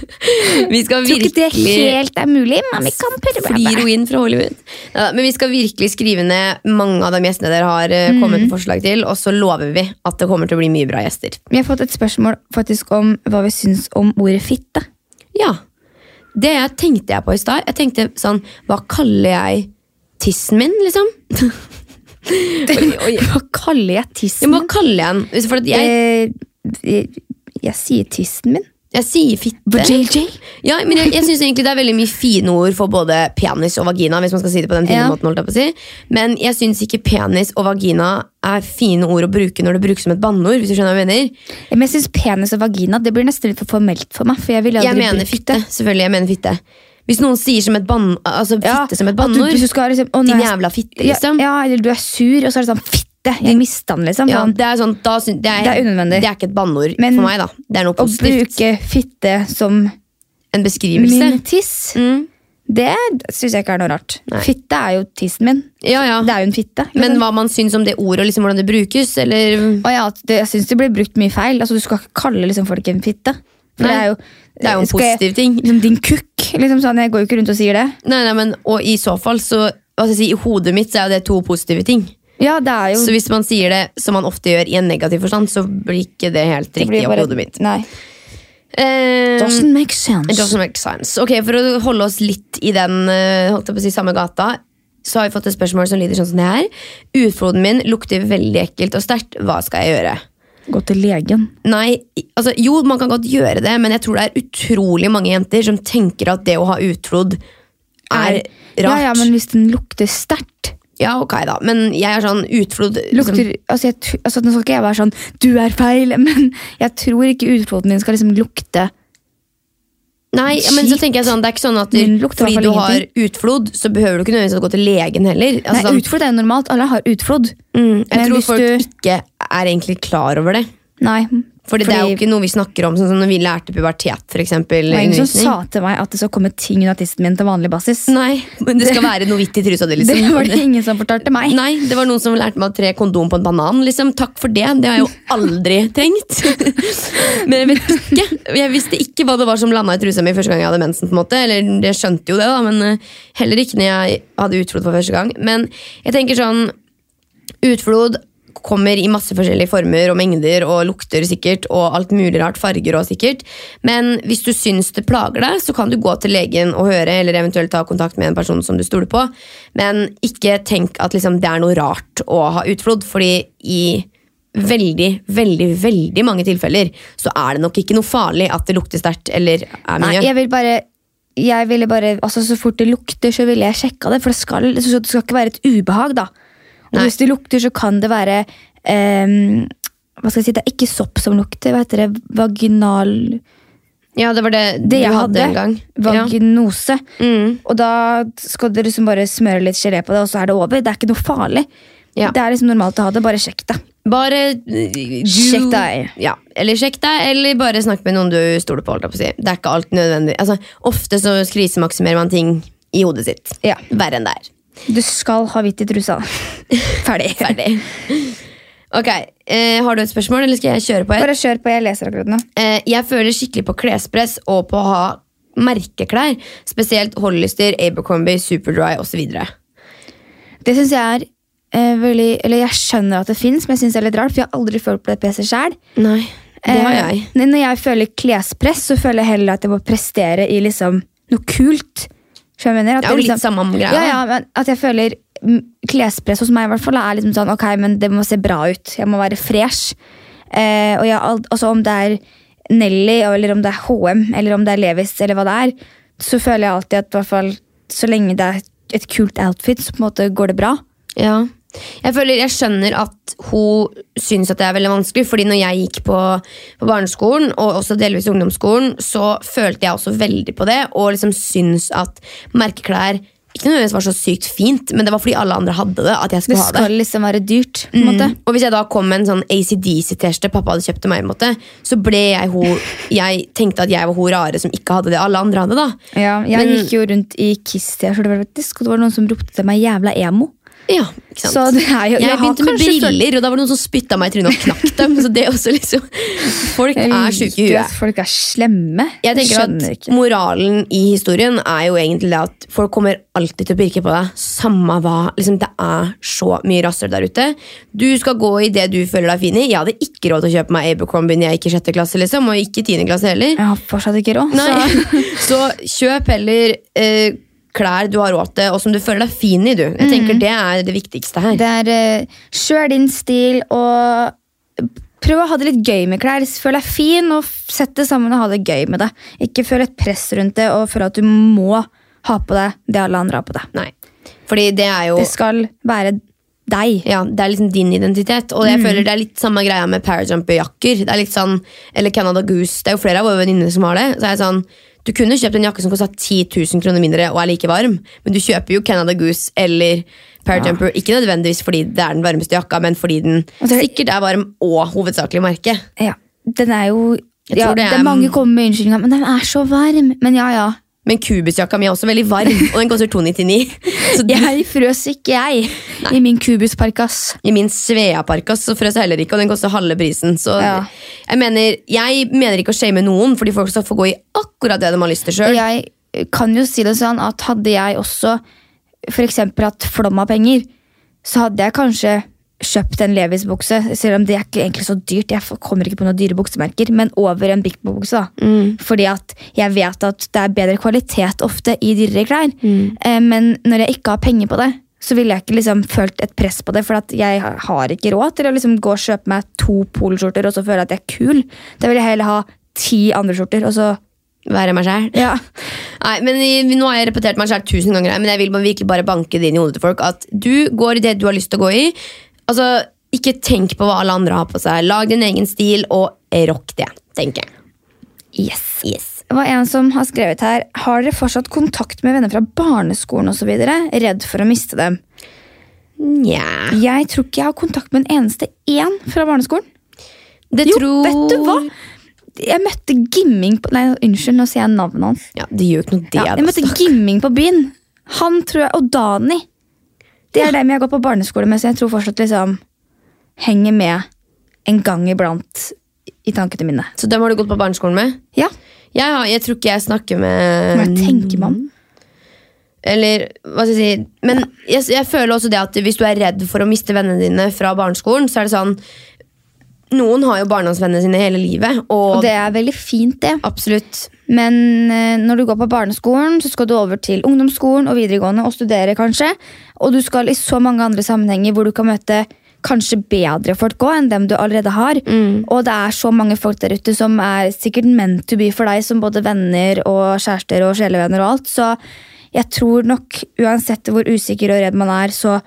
<laughs> Vi skal Tror ikke det virkelig helt er mulig, men vi kan prøve. Flyr inn fra Hollywood. Ja, men vi skal virkelig skrive ned mange av de gjestene dere har eh, kommet med forslag til, og så lover vi at det kommer til å bli mye bra gjester. Vi har fått et spørsmål faktisk om hva vi syns om ordet fitte. Ja, Det tenkte jeg på i stad. Jeg tenkte sånn, Hva kaller jeg tissen min, liksom? <laughs> Hva kaller jeg Ja, tissen hva kaller jeg den? For at jeg, jeg, jeg sier tissen min. jeg sier fitte. JJ? Ja, men jeg, jeg synes egentlig det er veldig mye fine ord for både penis og vagina. Hvis man skal si det på den fine Ja. måten jeg si. Men jeg syns ikke penis og vagina er fine ord å bruke når det brukes som et banneord. Hvis du skjønner hva jeg mener Men jeg syns penis og vagina det blir nesten litt for formelt for meg. For jeg Jeg mener fitte. Selvfølgelig, jeg mener fitte. Hvis noen sier som et ban altså Ja, fitte som et banneord liksom, Din jævla fitte, liksom. Ja, eller du er sur, og så er det sånn fitte. Jeg mista den, liksom. Ja, det er sånn, da, det, er, Det er unødvendig. Det er ikke et banneord Men for meg. da Det er noe Å bruke fitte som En beskrivelse. min tiss, Mm. det syns jeg ikke er noe rart. Nei. Fitte er jo tissen min. Ja, ja. Det er jo en fitte. Men liksom. hva man syns om det ordet, og liksom hvordan det brukes, eller ja, det, jeg syns det blir brukt mye feil. Altså, du skal ikke kalle liksom, folk en fitte. For Nei, det er jo, Det er jo en positiv jeg- ting. Liksom, din kukk. Liksom, sånn, jeg går jo ikke rundt og sier det. Nei, nei, men, Og i så fall, så jeg si, i hodet mitt så er jo det to positive ting. Ja, det er jo Så hvis man sier det som man ofte gjør i en negativ forstand, så blir ikke det helt riktig det bare- hodet mitt. Nei. Um, Doesn't make sense. Doesn't make sense. Ok, For å holde oss litt i den eh, holdt jeg på å si, samme gata, så har vi fått et spørsmål som lyder sånn som det her. Utfloden min lukter veldig ekkelt og sterkt. Hva skal jeg gjøre? Gå til legen. Nei, altså Jo, man kan godt gjøre det, men jeg tror det er utrolig mange jenter som tenker at det å ha utflod er rart. Ja, ja, men hvis den lukter sterkt Ja, ok da, men jeg er sånn utflod liksom, lukter, altså, jeg, altså, Nå skal ikke jeg være sånn 'du er feil', <laughs> men jeg tror ikke utfloden min skal liksom lukte Nei, men så tenker jeg sånn, det er ikke sånn at fordi du har utflod, så behøver du ikke nødvendigvis å gå til legen heller. Altså, Nei, sånn, Utflod er jo normalt. Alle har utflod. mm, jeg men tror folk du- ikke er egentlig klar over det. Nei, Fordi, det er jo ikke noe vi snakker om, sånn som når vi lærte pubertet, for eksempel. det var ingen som sa til meg at det skal komme ting under tissen min til vanlig basis. Nei, men det skal være noe vitt i trusa di, <laughs> Det liksom. var det ingen som fortalte meg. Nei, det var noen som lærte meg å tre kondom på en banan. Liksom. Takk for det. Det har jeg jo <laughs> aldri trengt. <laughs> Men jeg vet ikke. Jeg visste ikke hva det var som landa i trusa mi første gang jeg hadde mensen. på en måte Eller jeg skjønte jo det, da, men eh, heller ikke når jeg hadde utflod for første gang. Men jeg tenker sånn Utflod kommer i masse forskjellige former og mengder og lukter sikkert og alt mulig rart, farger og sikkert. Men hvis du syns det plager deg, så kan du gå til legen og høre, eller eventuelt ta kontakt med en person som du stoler på. Men ikke tenk at liksom, det er noe rart å ha utflod, fordi i veldig, veldig, veldig mange tilfeller så er det nok ikke noe farlig at det lukter sterkt eller er Nei, mye. jeg vil bare jeg ville bare, altså Så fort det lukter, så ville jeg sjekka det. For det skal, det skal ikke være et ubehag. da Og Hvis det lukter, så kan det være um, Hva skal jeg si, Det er ikke sopp som lukter. Hva heter det? Vaginal Ja, det var det, Det du jeg hadde hadde. en gang. Ja. Mm. Og da skal du liksom bare smøre litt gelé på det, og så er det over. Det er ikke noe farlig. Ja. Det er liksom normalt å ha det. Bare sjekk det. Bare eh, du, Sjekk deg. Ja, eller sjekk deg, eller bare snakk med noen du stoler på. Det er ikke alt nødvendig. Altså, ofte så krisemaksimerer man ting i hodet sitt. Ja. Verre enn det er. Du skal ha hvitt i trusa. <laughs> Ferdig. Ferdig. Ok, eh, Har du et spørsmål, eller skal jeg kjøre på et? Bare kjør på, jeg leser akkurat nå. Eh, jeg føler skikkelig på klespress og på å ha merkeklær. Spesielt Hollister, Abercrombie, Superdry osv. Det synes jeg er eh, veldig Eller jeg skjønner at det fins, men jeg synes det er litt rart, for jeg har aldri følt på det PC sjæl. Eh, når jeg føler klespress, så føler jeg heller at jeg må prestere i liksom noe kult. Jeg mener? Det er jo liksom, litt samme greia. ja, ja, men at jeg føler klespress hos meg i hvert fall er liksom sånn, ok, men det må se bra ut. Jeg må være fresh. Eh, og jeg, altså om det er Nelly, eller om det er H&M, eller om det er Levis, eller hva det er, så føler jeg alltid at hvert fall, så lenge det er et kult outfit, så på en måte går det bra. Ja. Jeg føler, jeg skjønner at hun syns at det er veldig vanskelig, fordi når jeg gikk på, på barneskolen, og også delvis ungdomsskolen, så følte jeg også veldig på det, og liksom syns at merkeklær ikke nødvendigvis var så sykt fint, men det var fordi alle andre hadde det, at jeg Det skulle ha det. skal liksom være dyrt. på en måte. Mm. Og hvis jeg da kom med en sånn ACDC-T-skjorte pappa hadde kjøpt til meg, måte, så ble jeg ho, Jeg tenkte at jeg var hun rare som ikke hadde det alle andre hadde. da Ja, jeg Men- gikk jo rundt i Kiss-T-skjorte, og det var noen som ropte til meg 'jævla emo'. Ja, ikke sant? Så det er jo, Jeg begynte med briller, og da var det noen som spytta meg i trynet og knakk dem. Så det er også liksom Folk er sjuke i huet. folk er slemme. Jeg tenker skjønner at ikke. Moralen i historien er jo egentlig det at folk kommer alltid til å pirke på deg. Samme hva. Liksom, det er så mye rasshøl der ute. Du skal gå i det du føler deg fin i. Jeg hadde ikke råd til å kjøpe meg Abercrombie når jeg gikk i sjette klasse, liksom, og ikke i tiende klasse heller. Jeg har fortsatt ikke råd. Så <laughs> Så kjøp heller eh, klær du har råd til, og som du føler deg fin i. du. Jeg tenker Det er det viktigste her. det er uh, Kjør din stil og prøv å ha det litt gøy med klær. Føl deg fin, og sett det sammen og ha det gøy med det. Ikke føl et press rundt det og føl at du må ha på deg det alle andre har på deg. Nei. Fordi det er jo Det skal være deg. ja, det er liksom din identitet. Og jeg føler det er litt samme greia med parajumper-jakker. Det er litt sånn, Eller Canada Goose. Det er jo flere av våre venninner som har det. Så er jeg sånn, Du kunne kjøpt en jakke som kosta 10 000 kroner mindre og er like varm, men du kjøper jo Canada Goose eller Parajumper. Ikke nødvendigvis fordi det er den varmeste jakka, men fordi den er det- sikkert er varm og hovedsakelig merke. Ja, den er jo Jeg ja, tror det det er- er Mange kommer med unnskyldninger, men den er så varm. Men ja, ja. Men kubusjakka mi er også veldig varm, og den koster 299. <laughs> Så Jeg frøs ikke, jeg, i min kubusparkas. I min Svea-parkas så frøs jeg heller ikke, og den koster halve prisen. Så Ja. jeg, mener, jeg mener ikke å shame noen, fordi folk skal få gå i akkurat det de har lyst til sjøl. jeg kan jo si det sånn at hadde jeg også eksempel hatt flom av penger, så hadde jeg kanskje kjøpt en Levis-bukse, selv om det er ikke egentlig så dyrt. Jeg kommer ikke på noen dyre buksemerker, men over en Big Bo-bukse. Mm. Fordi at jeg vet at det er bedre kvalitet ofte i dyrere klær. Eh, Men når jeg ikke har penger på det, så ville jeg ikke liksom følt et press på det, for at jeg har ikke råd til å liksom gå og kjøpe meg to poloskjorter og så føle at jeg er kul. Da vil jeg heller ha ti andre skjorter, og så Være meg sjæl. ja. Nei, men i- Nå har jeg repetert meg sjæl tusen ganger, men jeg vil bare virkelig bare banke det inn i hodet til folk. At du går i det du har lyst til å gå i. Altså, Ikke tenk på hva alle andre har på seg. Lag din egen stil, og rock det. tenker jeg. Yes. Yes. Det var en som har skrevet her Har dere fortsatt kontakt med venner fra barneskolen videre? Redd for å miste dem. Nja Jeg tror ikke jeg har kontakt med en eneste én fra barneskolen. Det Jo, tror vet du hva? Jeg møtte Gimming på Nei, unnskyld, nå sier jeg navnet hans. Ja, Det gjør ikke noe, det. Ja, jeg møtte. Gimming på byen. Han tror jeg, Og Dani. Det er dem jeg gått på barneskole med, så jeg tror fortsatt liksom henger med en gang iblant i tankene mine. Så dem har du gått på barneskolen med? Ja, Jeg, har, jeg tror ikke jeg snakker med Hva tenker man? Eller, hva skal jeg si Men jeg, jeg føler også det at hvis du er redd for å miste vennene dine fra barneskolen, så er det sånn Noen har jo barndomsvennene sine hele livet, og, Og det er veldig fint, det. absolutt Men eh, når du går på barneskolen, så skal du over til ungdomsskolen og videregående og studere, kanskje. Og du skal i så mange andre sammenhenger hvor du kan møte kanskje bedre folk òg enn dem du allerede har. Og det er så mange folk der ute som er sikkert meant to be for deg som både venner og kjærester og sjelevenner og alt. Så jeg tror nok, uansett hvor usikker og redd man er, så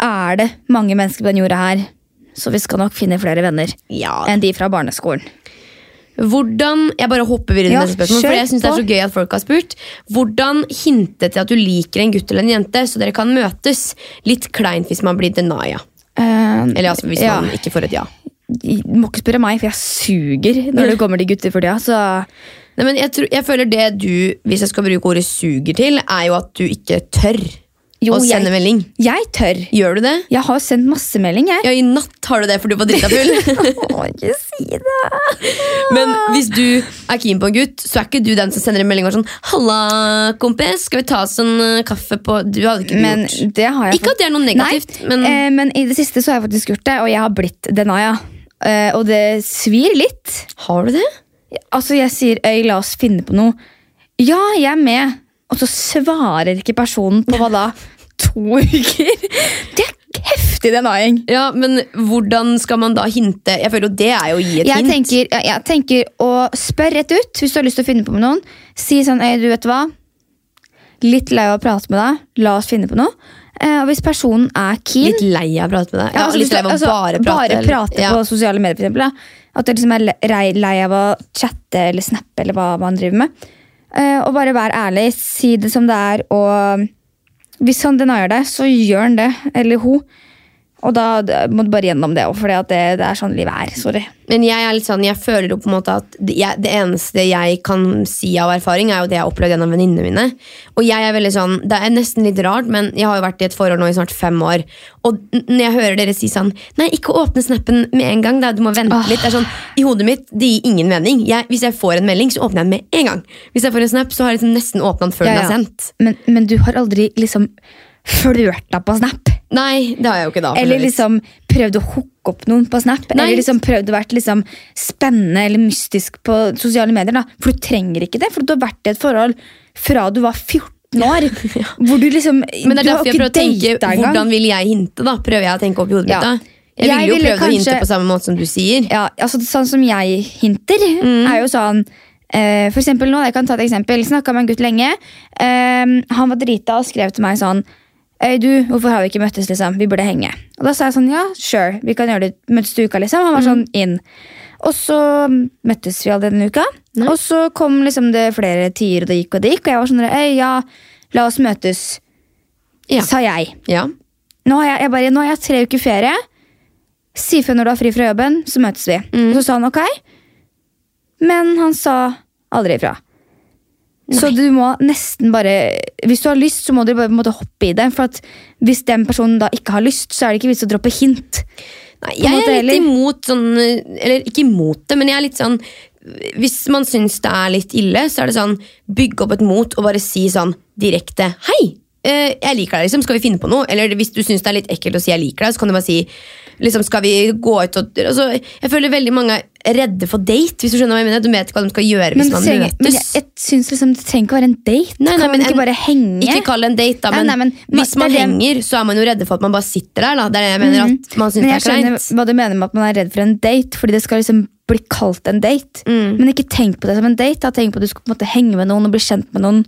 er det mange mennesker på den jorda her. Så vi skal nok finne flere venner Ja, enn de fra barneskolen. Hvordan Jeg bare hopper videre Ja, neste spørsmål, for jeg synes det er så gøy at folk har spurt. Hvordan hinte til at du liker en gutt eller en jente, så dere kan møtes? Litt kleint hvis man blir denia. Uh, Eller altså, hvis ja. man ikke får et ja. Du må ikke spørre meg, for jeg suger når det kommer til gutter for tida. Så Nei, men jeg, tror, jeg føler det du, hvis jeg skal bruke ordet suger til, er jo at du ikke tør. Jo, å jeg- melding? Jeg tør. Gjør du det? Jeg har sendt masse melding, jeg. Ja, i natt har du det, for du var drita full. <laughs> Å, ikke si det. Men hvis du er keen på en gutt, så er ikke du den som sender en melding og sånn 'Halla, kompis, skal vi ta oss en eh, kaffe på Du hadde ikke Men gjort det har jeg Ikke at det er noe negativt, Nei, men eh, men i det siste så har jeg faktisk gjort det, og jeg har blitt Denaya. Eh, og det svir litt. har du det? Altså, jeg sier øy, la oss finne på noe. Ja, jeg er med. Og så svarer ikke personen på hva da? <laughs> To uker? Det er heftig denying. Ja, men hvordan skal man da hinte? Jeg føler jo det er jo å gi et Jeg hint. tenker, jeg, jeg tenker å spørre rett ut hvis du har lyst til å finne på med noen. Si sånn, øy, du vet hva? Litt lei av å prate med deg. La oss finne på noe. Eh, og hvis personen er keen Litt lei av å prate med deg. Ja, altså, litt lei av å altså, bare prate. bare eller- på ja. sosiale medier, for eksempel. Da. At jeg liksom er le- lei av å chatte eller snappe eller hva man driver med. Eh, og bare vær ærlig, si det som det er, og hvis han denier det, så gjør han det, eller hun. Og da må du bare gjennom det òg, for det, det er sånn livet er. Sorry. Men jeg er litt sånn, jeg føler jo på en måte at det, jeg, det eneste jeg kan si av erfaring, er jo det jeg har opplevd gjennom venninnene mine. Og jeg er veldig sånn, Det er nesten litt rart, men jeg har jo vært i et forhold nå i snart fem år. Og når jeg hører dere si sånn Nei, ikke åpne snappen med en gang. Da. Du må vente litt. Det er sånn, I hodet mitt det gir ingen mening. Jeg, hvis jeg får en melding, så åpner jeg den med en gang. Hvis jeg får en snap, så har jeg liksom nesten åpna den før Ja, den er sendt. Men, men du har aldri liksom flørta på Snap? Nei, det har jeg jo ikke da. Eller liksom prøvd å hooke opp noen på Snap? Nei. Eller liksom prøvd å være liksom spennende eller mystisk på sosiale medier? da For du trenger ikke det, for du har vært i et forhold fra du var 14 år. <laughs> Hvor du liksom Men det er derfor jeg prøver å tenke hvordan vil jeg hinte, da? Prøver jeg å tenke opp i hodet Ja. mitt da? Jeg Jeg ville jo prøvd å hinte på samme måte som du sier. Ja, altså Sånn som jeg hinter, Mm. er jo sånn Uh, For eksempel nå, jeg kan ta et eksempel. Snakka med en gutt lenge. Uh, han var drita og skrev til meg sånn Øy, du, hvorfor har vi ikke møttes, liksom? Vi burde henge. Og da sa jeg sånn, ja, sure, vi kan gjøre det. Møtes til uka, liksom. Han var sånn inn. Og så møttes vi aldri denne uka. Nei. Og så kom liksom det flere tider, og det gikk og det gikk. Og jeg var sånn, øy, ja, la oss møtes, Ja. sa jeg. Ja. Nå har jeg, jeg bare, nå har jeg tre uker ferie. Si ifra når du har fri fra jobben, så møtes vi. Mm. Og så sa han ok. Men han sa aldri ifra. Så du må nesten bare Hvis du har lyst, så må du bare måte hoppe i det. For at Hvis den personen da ikke har lyst, så er det ikke vits å droppe hint. Nei, jeg måte, er litt eller? imot sånn Eller ikke imot det, men jeg er litt sånn Hvis man syns det er litt ille, så er det sånn bygge opp et mot og bare si sånn direkte Hei! eh, Jeg liker deg, liksom. Skal vi finne på noe? Eller hvis du syns det er litt ekkelt å si jeg liker deg, så kan du bare si liksom, Skal vi gå ut og altså, Jeg føler veldig mange er redde for date, hvis du skjønner hva jeg mener. Du vet ikke hva de skal gjøre hvis Men, man det møtes. men jeg, jeg synes liksom det trenger ikke å være en date. Nei, nei, kan man ikke en- bare henge? Ikke kall det en date, da, men, nei, men hvis man det er henger, så er man jo redde for at man bare sitter der. Da. Det er det jeg mener, at man synes Men det jeg er skjønner hva du mener med at man er redd for en date, fordi det skal liksom bli kalt en date. Mm. Men ikke tenk på det som en date. Da. Tenk på at du skal på en måte henge med noen og bli kjent med noen.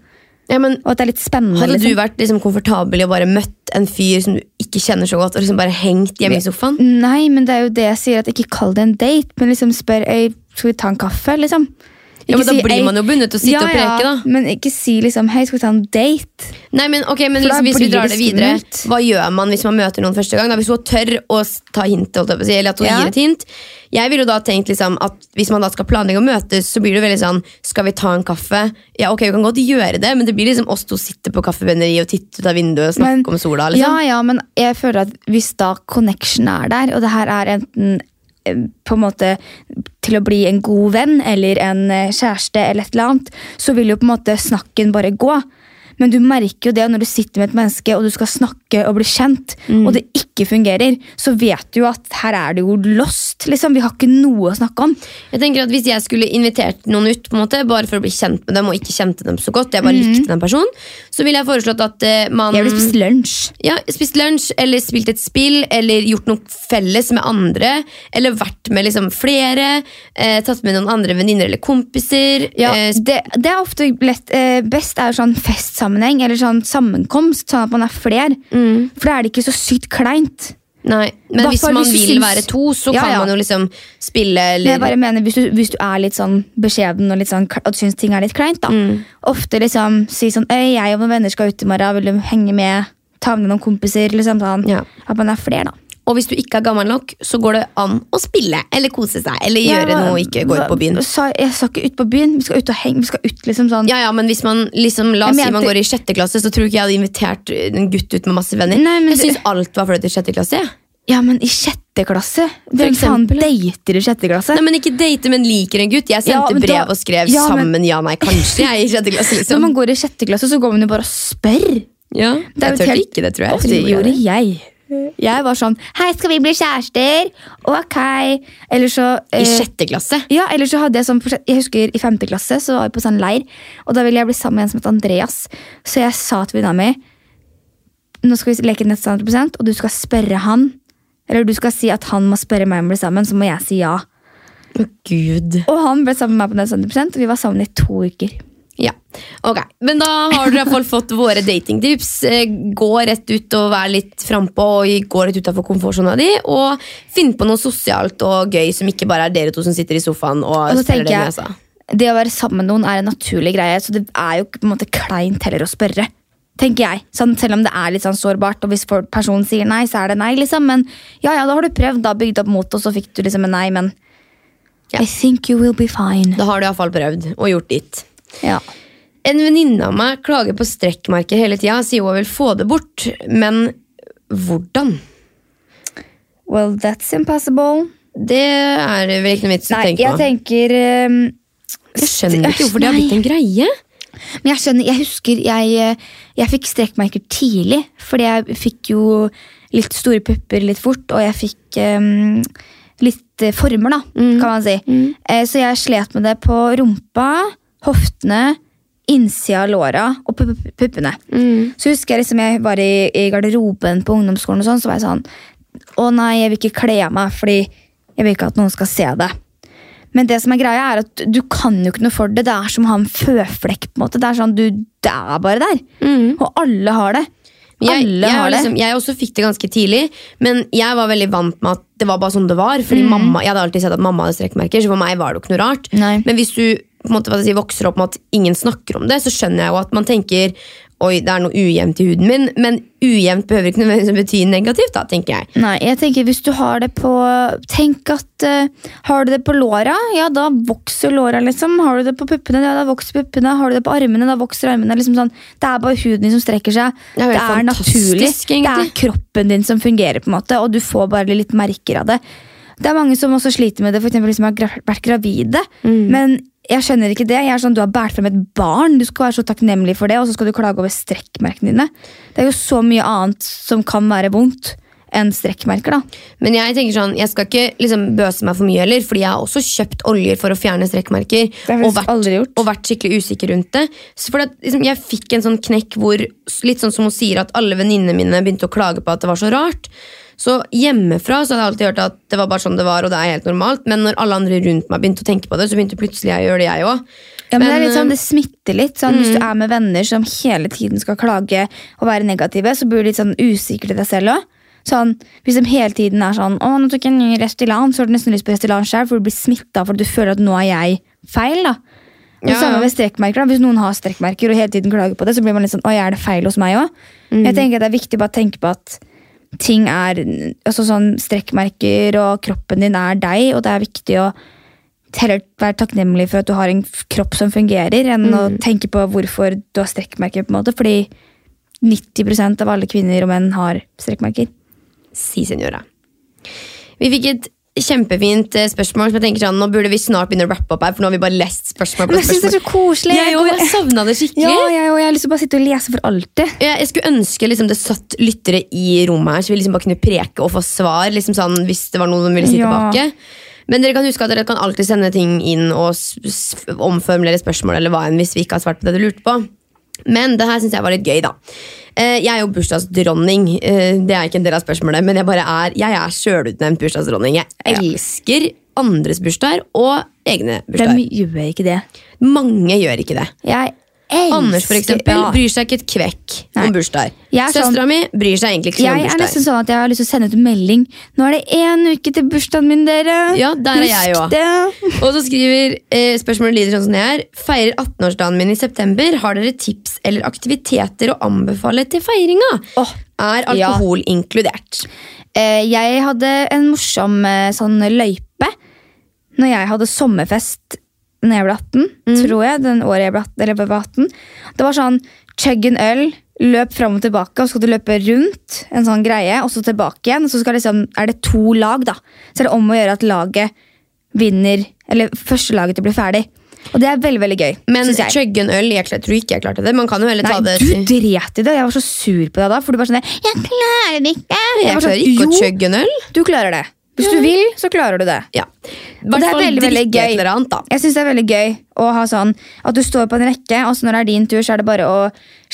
Ja, men Og at det er litt spennende. Hadde du liksom. vært liksom komfortabel i å bare møtt en fyr som du ikke kjenner så godt, og liksom bare hengt hjemme i sofaen? Nei, men det er jo det jeg sier, at ikke kall det en date, men liksom spør «Øy, skal vi ta en kaffe, liksom. Ja, men Da si, blir man jo bundet til å sitte ja, og preke, da. Ja, men ikke si liksom hei, skal vi ta en date? Nei, men okay, men liksom, Hvis vi drar det videre, skummelt. hva gjør man hvis man møter noen første gang? Da? Hvis hun tør å ta hintet, si, eller at hun Ja. gir et hint. Jeg ville da tenkt liksom at Hvis man da skal planlegge å møtes, så blir det veldig sånn Skal vi ta en kaffe? Ja, ok, vi kan godt gjøre det, men det blir liksom oss to sitter på kaffebønneriet og titter ut av vinduet og snakker Men- om sola. Liksom. ja, ja, men jeg føler at hvis da connection er der, og det her er enten på en måte til å bli en god venn eller en eh, kjæreste, eller et eller annet, så vil jo på en måte snakken bare gå. Men du merker jo det når du sitter med et menneske og du skal snakke og bli kjent, Mm. og det ikke fungerer, så vet du jo at her er det jo lost. liksom. Vi har ikke noe å snakke om. Jeg tenker at Hvis jeg skulle invitert noen ut, på en måte, bare for å bli kjent med dem, og ikke kjente dem så godt, jeg bare likte den personen, så ville jeg foreslått at eh, man Jeg ville spist lunsj. ja, spist lunsj, eller spilt et spill, eller gjort noe felles med andre. Eller vært med liksom flere. Eh, tatt med noen andre venninner eller kompiser. Ja, eh, det, det er ofte lett, best er sånn festsammenheng eller sånn sammenkomst, sånn at man er fler. mm, For da er det ikke så sykt kleint. nei, Men Hvertfall hvis man hvis vil syns- være to, så Ja, kan ja. man jo liksom spille Men jeg bare mener, hvis du, hvis du er litt sånn beskjeden og sånn, og syns ting er litt kleint, da. Mm. Ofte liksom si sånn Øy, jeg og noen venner skal ut i morgen, vil du henge med? Ta med noen kompiser? Liksom sånn. Ja. At man er flere, da. Og hvis du ikke er gammel nok, så går det an å spille eller kose seg. Eller Ja, gjøre hva- noe ikke gå ut på byen. Sa, jeg sa ikke ut på byen, vi skal ut og henge. Vi skal ut liksom sånn Ja, ja, men hvis man liksom, La oss si man går i sjette klasse, så tror du ikke jeg hadde invitert en gutt ut med masse venner. Nei, men jeg syns alt var flaut i sjette klasse. Ja, men i sjette klasse? Hvem faen ja. dater i sjette klasse? Nei, men Ikke date, men liker en gutt. Jeg Ja, sendte da- brev og skrev Ja, men- sammen ja, nei, kanskje. Jeg i sjette <laughs> klasse, Liksom. Når man går i sjette klasse, så går man jo bare og spør. Ja, Det jeg helt- ikke det, tror jeg. Ofte gjorde jeg. Jeg var sånn Hei, skal vi bli kjærester? Ok. Eller så I eh, sjette klasse? Ja, eller så hadde jeg sånn Jeg husker i femte klasse så var vi på sånn leir, og da ville jeg bli sammen med en som het Andreas. Så jeg sa til venninna mi nå skal vi leke nett 100 og du skal spørre han. Eller du skal si at han må spørre meg om å bli sammen, så må jeg si ja. Gud. Og han ble sammen med meg på nett 100 og vi var sammen i to uker. Ja, ok. Men da har dere i hvert fall fått våre datingtips. Eh, Gå rett ut og vær litt frampå og gå rett utenfor komfortsona di. Og finn på noe sosialt og gøy som ikke bare er dere to som sitter i sofaen og, Og spiller tenker det jeg- nesa. Det å være sammen med noen er en naturlig greie, så det er jo på en måte kleint heller å spørre. Tenker jeg. Sånn, selv om det er litt sånn sårbart, og hvis personen sier nei, så er det nei. liksom. Men ja, ja, da har du prøvd, da bygd opp mot, og så fikk du liksom en nei, men Ja. I think you will be fine. Da har du iallfall prøvd og gjort ditt. Ja. En venninne av meg klager på strekkmerker hele tida. Sier hun vil få det bort, men hvordan? Well, that's impossible. Det er vel ikke noe vits å tenke jeg tenker um, Jeg skjønner ikke hvorfor det har blitt en greie. Men jeg skjønner, jeg husker jeg, eh, jeg fikk strekkmerker tidlig. Fordi jeg fikk jo litt store pupper litt fort, og jeg fikk um, litt eh, former, da, kan man si. Mm. så jeg slet med det på rumpa, hoftene, innsida av låra og pu- pu- puppene. Så husker jeg liksom jeg var i, i garderoben på ungdomsskolen, og sånn, så var jeg sånn Å nei, jeg vil ikke kle av meg, fordi jeg vil ikke at noen skal se det. Men det som er greia er at du kan jo ikke noe for det. Det er som å ha en føflekk. på en måte. Det er sånn, du, det er bare der. Og alle har det. Jeg, jeg, det. liksom, jeg også fikk det ganske tidlig, men jeg var veldig vant med at det var bare sånn det var. Fordi Mm. mamma, Jeg hadde alltid sett at mamma hadde strekkmerker, så for meg var det jo ikke noe rart. Nei. Men hvis du på en måte, hva si, vokser opp med at ingen snakker om det, så skjønner jeg jo at man tenker Oi, det er noe ujevnt i huden min, men ujevnt behøver ikke nødvendigvis bety negativt. da, tenker jeg. Nei, jeg tenker hvis du har det på Tenk at uh, Har du det på låra, ja da vokser låra, liksom. Har du det på puppene, ja da vokser puppene. Har du det på armene, da vokser armene. Liksom sånn. Det er bare huden din som strekker seg. Det er det er naturlig. egentlig. Det er kroppen din som fungerer, på en måte, og du får bare litt merker av det. Det er mange som også sliter med det, for eksempel, som har vært gravide. Mm. Men jeg skjønner ikke det. Jeg er sånn, Du har båret frem et barn, du skal være så takknemlig for det, og så skal du klage over strekkmerkene dine. Det er jo så mye annet som kan være vondt enn strekkmerker. da. Men jeg tenker sånn, jeg skal ikke liksom bøse meg for mye heller, fordi jeg har også kjøpt oljer for å fjerne strekkmerker. Og vært, og vært skikkelig usikker rundt det. Så for at, liksom, jeg fikk en sånn knekk hvor, litt sånn som hun sier, at alle venninnene mine begynte å klage på at det var så rart. Så hjemmefra så hadde jeg alltid hørt at det var bare sånn det var, og det er helt normalt. Men når alle andre rundt meg begynte å tenke på det, så begynte plutselig jeg å gjøre det, jeg òg. Ja, men, det er litt sånn, eh, det smitter litt. Sånn, Hvis du er med venner som hele tiden skal klage og være negative, så blir du litt sånn usikker til deg selv òg. Sånn, hvis de hele tiden er sånn 'Å, nå tok jeg en ny Restylane', så har du nesten lyst på Restylane sjøl, for du blir smitta for du føler at 'nå er jeg feil'. da. Og Ja, samme med strekkmerker. da. Hvis noen har strekkmerker og hele tiden klager på det, så blir man litt sånn 'Å, er det feil hos meg òg?' Jeg tenker at Det er viktig bare å tenke på at ting er altså sånn Strekkmerker og kroppen din er deg, og det er viktig å heller være takknemlig for at du har en kropp som fungerer, enn å tenke på hvorfor du har strekkmerker. på en måte, Fordi 90% av alle kvinner og menn har strekkmerker. Si senora. Vi fikk et kjempefint eh, spørsmål. som jeg tenker sånn, Nå burde vi snart begynne å rappe opp her, for nå har vi bare lest spørsmål. på spørsmål. Men jeg synes det er så koselig! Jeg, jeg, jeg savna det skikkelig. ja, jeg, jeg har lyst til å bare sitte og lese for alltid. Jeg, jeg skulle ønske liksom, det satt lyttere i rommet her, så vi liksom bare kunne preke og få svar. Liksom sånn, hvis det var noe de ville si Ja. tilbake. Men dere kan huske at dere kan alltid sende ting inn og omformulere spørsmål eller hva enn hvis vi ikke har svart på det du lurte på. Men det her syns jeg var litt gøy, da. Eh, Jeg er jo bursdagsdronning. Eh, Det er ikke en del av spørsmålet, men jeg bare er Jeg er sjølutnevnt bursdagsdronning. Jeg elsker andres bursdager og egne bursdager. Hvem gjør ikke det? Mange gjør ikke det. Jeg Anders for eksempel, ja. bryr seg ikke et kvekk Nei. om bursdag. Søstera er sånn- mi bryr seg egentlig ikke om mye Jeg er nesten sånn at jeg har lyst til å sende ut en melding. Nå er det én uke til bursdagen min, dere! Ja, der er jeg også. det! Og så skriver eh, spørsmålet lyder sånn som det er. Feirer 18-årsdagen min i september. Har dere tips eller aktiviteter å anbefale til feiringa? Oh, Er ja. alkohol inkludert? Eh, jeg hadde en morsom eh, sånn løype når jeg hadde sommerfest når jeg ble 18, tror jeg. Den året jeg ble 18, eller jeg var 18. Det var sånn chug en øl, løp fram og tilbake, og så skal du løpe rundt en sånn greie, og så tilbake igjen. Så liksom, er det to lag, da. Så er det om å gjøre at laget vinner, eller første laget til å bli ferdig. Og det er veldig, veldig gøy. Men chugge en øl, jeg tror ikke jeg klarte det. Man kan jo heller ta Nei, det du dret i det. Jeg var så sur på deg da. For du bare sånn Jeg klarer det ikke. Jeg var sånn, ikke å chugge en øl. Du klarer det. Hvis du vil, så klarer du det. Ja. Og det er veldig, veldig gøy. annet. Jeg synes det er veldig gøy å ha sånn at du står på en rekke, og så når det er din tur, så er det bare å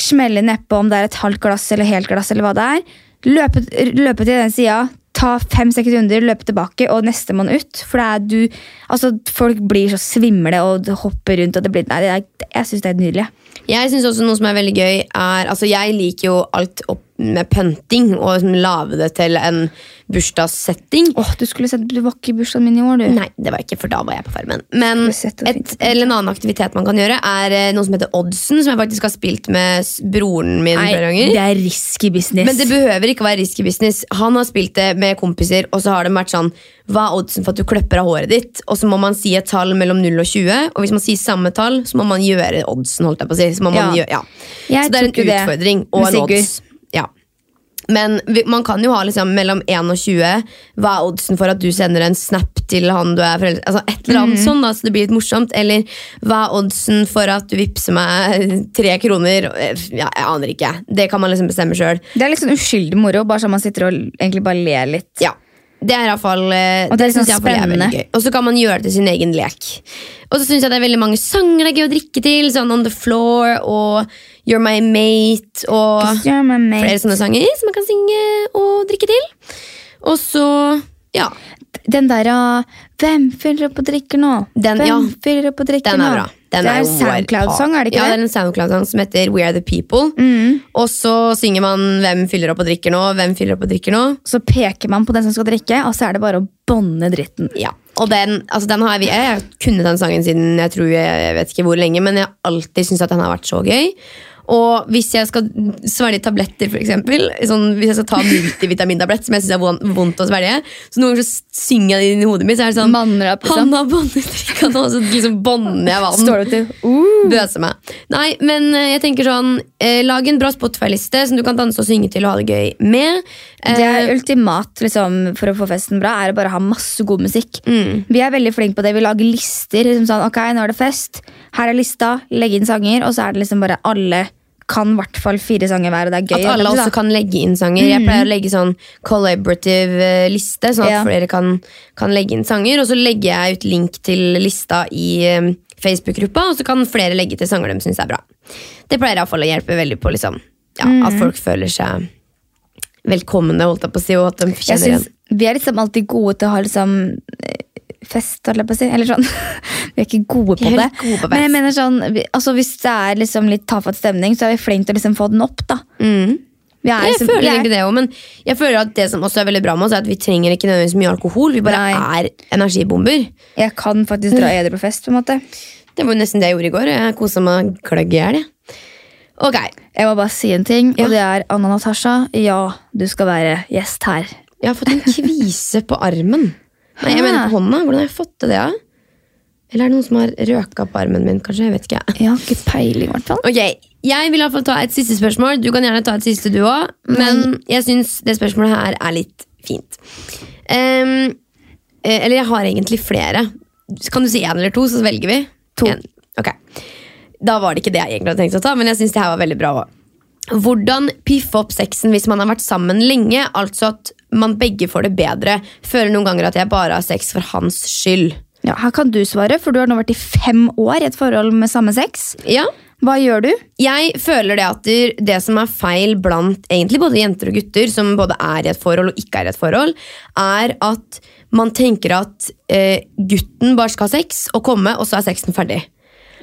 smelle nedpå om det er et halvt glass eller helt glass. eller hva det er. Løpe, løpe til den sida, ta fem sekunder, løpe tilbake, og nestemann ut. For det er du Altså, folk blir så svimle og hopper rundt, og det blir Nei, det er, jeg syns det er nydelig. Jeg synes også noe som er veldig gøy er Altså jeg liker jo alt opp med pønting Og liksom lave det til en bursdagssetting Åh, du skulle sett Du var ikke i bursdagen min i år, du. Nei, det var ikke, for da var jeg på farmen Men et, eller en annen aktivitet man kan gjøre Er eh, noe som heter Oddsen Som jeg faktisk har spilt med broren min Nei, flere ganger det er risky business. Men det behøver ikke være risky business Han har spilt det med kompiser Og så har det vært sånn Hva er oddsen for at du kløpper av håret ditt? Og så må man si et tall mellom 0 og 20 Og hvis man sier samme tall Så må man gjøre oddsen holdt jeg på å si så, Ja. gjøre, ja. Jeg så det er en utfordring det og en odds. Men man kan jo ha liksom mellom 1 og 20 Hva er oddsen for at du sender en snap til han du er forelska Altså et eller annet annet sånn da Så det blir litt morsomt. Eller hva er oddsen for at du vippser meg <laughs> tre kroner? Ja, jeg aner ikke. Det kan man liksom bestemme selv. Det er litt sånn uskyldig moro, bare sånn man sitter og egentlig bare ler litt. Ja, det er i hvert fall eh, Og det synes sånn spennende. Og så kan man gjøre det til sin egen lek. Og så syns jeg det er veldig mange sanger det er gøy å drikke til. Sånn On The Floor og You're My Mate og men meg- flere sånne sanger som man kan synge og drikke til. Og så ja, Den der ah, Hvem fyller opp og drikker nå? Den- Hvem ja. fyller opp og drikker den nå? er bra. Den det er en SoundCloud-sang, er det ikke ja, det det? er en SoundCloud-sang som heter We Are The People. Mm. Og så synger man Hvem fyller opp og drikker nå? Hvem fyller opp og drikker nå? Så peker man på den som skal drikke, og så er det bare å bånne dritten. Ja, og den, altså den har jeg, jeg har kunnet den sangen siden jeg tror jeg, jeg vet ikke hvor lenge, men jeg har alltid syntes at den har vært så gøy. Og hvis jeg skal svelge tabletter, eksempel, sånn, hvis jeg skal ta multivitamintablett, som jeg syns er vondt å svelge, så noen ganger så synger jeg det inn i hodet mitt, så er det sånn. Han har båndedrikka <laughs> nå, så liksom bånder jeg vann. Står det til uh. Bøser meg. Nei, men eh, jeg tenker sånn eh, Lag en bra Spotify-liste som du kan danse og synge til og ha det gøy med. Eh, Det er ultimat liksom, for å få festen bra, er å bare ha masse god musikk. mm. Vi er veldig flinke på det. Vi lager lister. Liksom sånn, ok, nå er det fest. Her er lista. Legg inn sanger. Og så er det liksom bare alle kan i hvert fall fire sanger hver, og det er gøy. At alle også kan legge inn sanger. Jeg pleier å legge sånn collaborative eh, liste, sånn at Ja. flere kan, kan legge inn sanger. Og så legger jeg ut link til lista i eh, Facebook-gruppa, og så kan flere legge til sanger de syns er bra. Det pleier iallfall å hjelpe veldig på liksom, ja, Mm. at folk føler seg velkomne, holdt jeg på å si, og at de kjenner igjen. Vi er liksom alltid gode til å ha liksom eh, fest, holdt jeg på å si. Eller sånn. <laughs> Vi er ikke gode på det. gode på Men jeg mener sånn, vi- altså Hvis det er liksom litt tafatt stemning, så er vi flinke til å liksom få den opp. da Mm. vi er, Jeg liksom- føler er, egentlig det også, men jeg føler at det som også er veldig bra med oss, er at vi trenger ikke nødvendigvis mye alkohol. Vi bare Nei. er energibomber. Jeg kan faktisk dra edru på fest. på en måte Det var nesten det jeg gjorde i går. Jeg kosa meg kløgg i hjel. Okay. Jeg må bare si en ting, Ja. og det er Anna Natasha. Ja, du skal være gjest her. Jeg har fått en <laughs> kvise på armen. Nei, jeg mener på hånda. Hvordan har jeg fått til det? Ja? Eller er det noen som har røka på armen min? kanskje? Jeg vet ikke. Jeg har ikke peiling, i hvert fall. Ok, Jeg vil i hvert fall ta et siste spørsmål. Du kan gjerne ta et siste, du òg. Men jeg syns det spørsmålet her er litt fint. Eh, eller jeg har egentlig flere. Kan du si én eller to, så velger vi? To. En. Ok. Da var det ikke det jeg egentlig hadde tenkt å ta, men jeg syns det her var veldig bra også. Hvordan piffe opp sexen hvis man har vært sammen lenge? Altså at man begge får det bedre. Føler noen ganger at jeg bare har sex for hans skyld. Ja, Her kan du svare, for du har nå vært i fem år i et forhold med samme sex. Ja, Hva gjør du? Jeg føler det at det- som er feil blant egentlig både jenter og gutter, som både er i et forhold og ikke er i et forhold, er at man tenker at eh, gutten bare skal ha sex og komme, og så er sexen ferdig.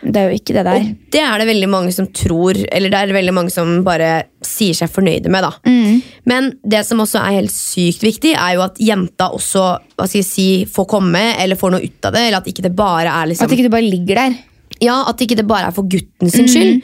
Det er jo ikke det der. Og det er det veldig mange som tror, eller det er det veldig mange som bare sier seg fornøyde med. da. Mm. Men det som også er helt sykt viktig, er jo at jenta også hva skal jeg si, får komme eller får noe ut av det. eller At ikke det bare er liksom... At ikke du bare ligger der. Ja, At ikke det bare er for gutten sin skyld.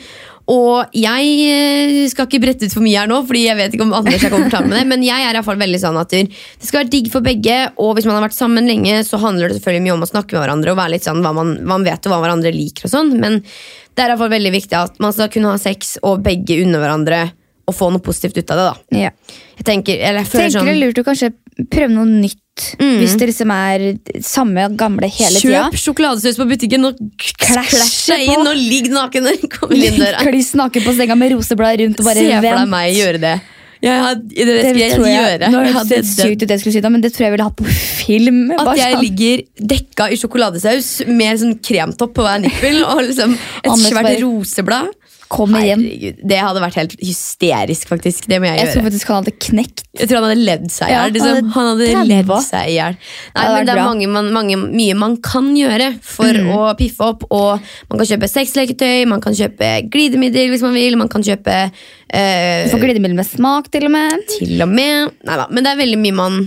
Og jeg eh, skal ikke brette ut for mye her nå, Fordi jeg vet ikke om Anders er komfortabel med det. Men jeg er i hvert fall veldig sånn at det skal være digg for begge. Og hvis man har vært sammen lenge, så handler det selvfølgelig mye om å snakke med hverandre og være litt sånn hva man, hva man vet og hva hverandre liker. og sånn Men det er i hvert fall veldig viktig at man skal kunne ha sex og begge unne hverandre og få noe positivt ut av det. da Ja. Jeg tenker, eller jeg føler Tenker det er sånn lurt å kanskje prøve noe nytt. Hvis det liksom er samme gamle hele tida. Kjøp sjokoladesaus på butikken og klasj deg inn og ligg naken når du kommer inn døra. <laughs> Kliss naken på senga med roseblad rundt og bare Se for deg meg gjøre det. Jeg had, det, Det skal jeg tror jeg, gjøre. Nå høres det sykt ut, det jeg skulle si men det tror jeg ville hatt på film. At jeg sånn. ligger dekka i sjokoladesaus med sånn kremtopp på hver nippel og liksom et svært roseblad. Kommer hjem. Herregud, Det hadde vært helt hysterisk, faktisk. Det må jeg, Jeg tror faktisk han hadde knekt. Jeg tror han hadde ledd seg i Ja, hjel. Liksom. han Han hadde levd ledd seg i hjel. Det men det er. Mm. mange, man, mange, mye man kan gjøre for å piffe opp. Og man kan kjøpe sexleketøy, man kan kjøpe glidemiddel hvis man vil. Man kan kjøpe eh, Du får glidemiddel med smak, til og med. til og med Neida, Men det er veldig mye man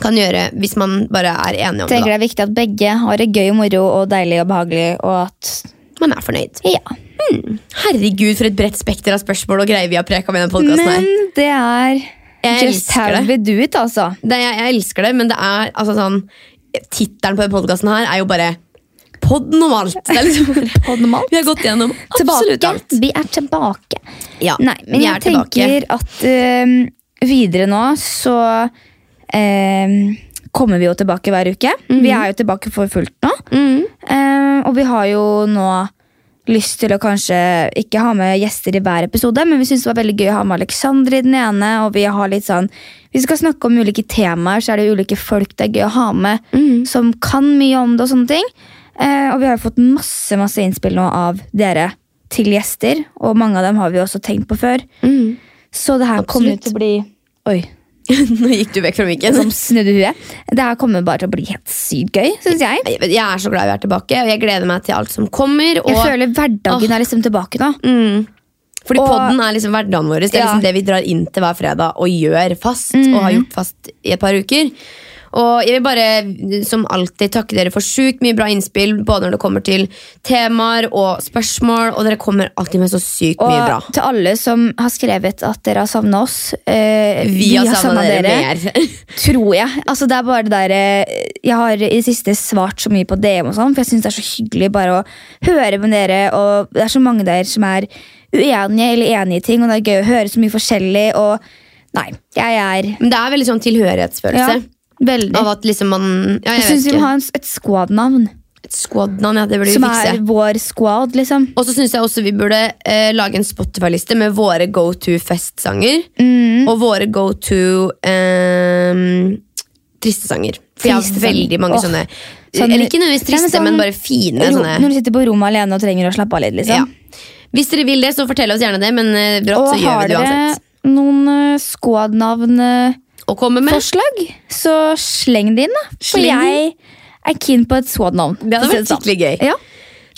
kan gjøre hvis man bare er enig om Tenker det. det er viktig at begge har det gøy og moro og deilig og behagelig, og at da. Man er fornøyd. Ja. Herregud, for et bredt spekter av spørsmål og greier vi har preka med denne podkasten. Men det er Jeg just how det. we do it, altså. det, jeg, jeg elsker det, men det er altså sånn Tittelen på denne podkasten her er jo bare Podden om alt. Det liksom. <laughs> Vi har gått gjennom <laughs> absolutt alt. Vi er tilbake. Ja, Nei, men vi jeg er tilbake. tenker at uh, videre nå så øhm, kommer vi jo tilbake hver uke. Vi er jo tilbake for fullt nå. Mhm. Eh, og vi har jo nå lyst til å kanskje ikke ha med gjester i hver episode, men vi syns det var veldig gøy å ha med Alexander i den ene. og Vi har litt sånn, vi skal snakke om ulike temaer, så er det ulike folk det er gøy å ha med Mhm. som kan mye om det. Og sånne ting. Eh, og vi har jo fått masse masse innspill nå av dere til gjester, og mange av dem har vi også tenkt på før. Mhm. Så det her kommer til å bli Oi, <laughs> Nå gikk du vekk fra mikken. som snudde huet. Det her kommer bare til å bli helt sykt gøy, syns jeg. Jeg er så glad vi er tilbake, og jeg gleder meg til alt som kommer. Og, Jeg føler hverdagen er liksom tilbake nå. mm, fordi Og- podden er liksom hverdagen vår. Det er Ja. liksom det vi drar inn til hver fredag og gjør fast. Og har gjort fast i et par uker. Og jeg vil bare som alltid takke dere for sjukt mye bra innspill. Både når det kommer til temaer og spørsmål. Og dere kommer alltid med så sykt Og mye bra. Og til alle som har skrevet at dere har savna oss eh, Vi har savna savnet dere, mer. <laughs> Tror jeg. Altså, det er bare det der, eh, Jeg har i det siste svart så mye på DM, og sånn, for jeg syns det er så hyggelig bare å høre med dere. Og det er så mange der som er uenige eller enige i ting, og det er gøy å høre så mye forskjellig. Og nei, jeg er Men det er veldig sånn tilhørighetsfølelse. ja, veldig. Av at liksom man ja, Jeg Jeg syns vi må ha en, et squad-navn. Et squad-navn, ja, det burde vi Som fikse. er vår squad, liksom. Og så syns jeg også vi burde eh, lage en Spotify-liste med våre go to festsanger. Mm. Og våre go to eh, triste sanger. For jeg har veldig mange oh. sånne, sånn- Eller ikke nødvendigvis triste, sånn- men bare fine. Sånne. når du sitter på rommet alene og trenger å slappe av litt, liksom. Ja. Hvis dere vil det, så fortell oss gjerne det, men eh, brått Og så gjør vi det dere uansett. noen uh, squad-navn-forslag, Og komme med. så sleng det inn, da. For Sleng jeg er keen på et squad-navn. Det hadde å vært sånn. skikkelig gøy. Ja.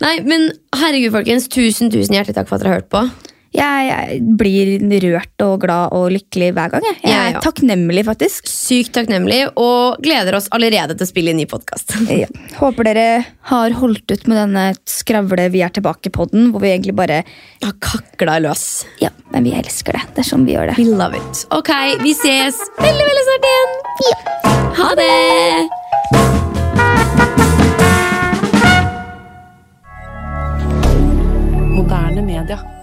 Nei, men herregud, folkens. Tusen, tusen hjertelig takk for at dere har hørt på. Jeg, jeg blir rørt og glad og lykkelig hver gang. Jeg, jeg Jeg er takknemlig, faktisk. Sykt takknemlig, og gleder oss allerede til å spille inn ny podkast. <laughs> Ja. Håper dere har holdt ut med denne skravle Vi er tilbake-podden, hvor vi egentlig bare Har kakla løs. Ja, men vi elsker det. Det er sånn vi gjør det. We love it. Ok, vi ses veldig, veldig snart igjen. Ha det! Moderne media.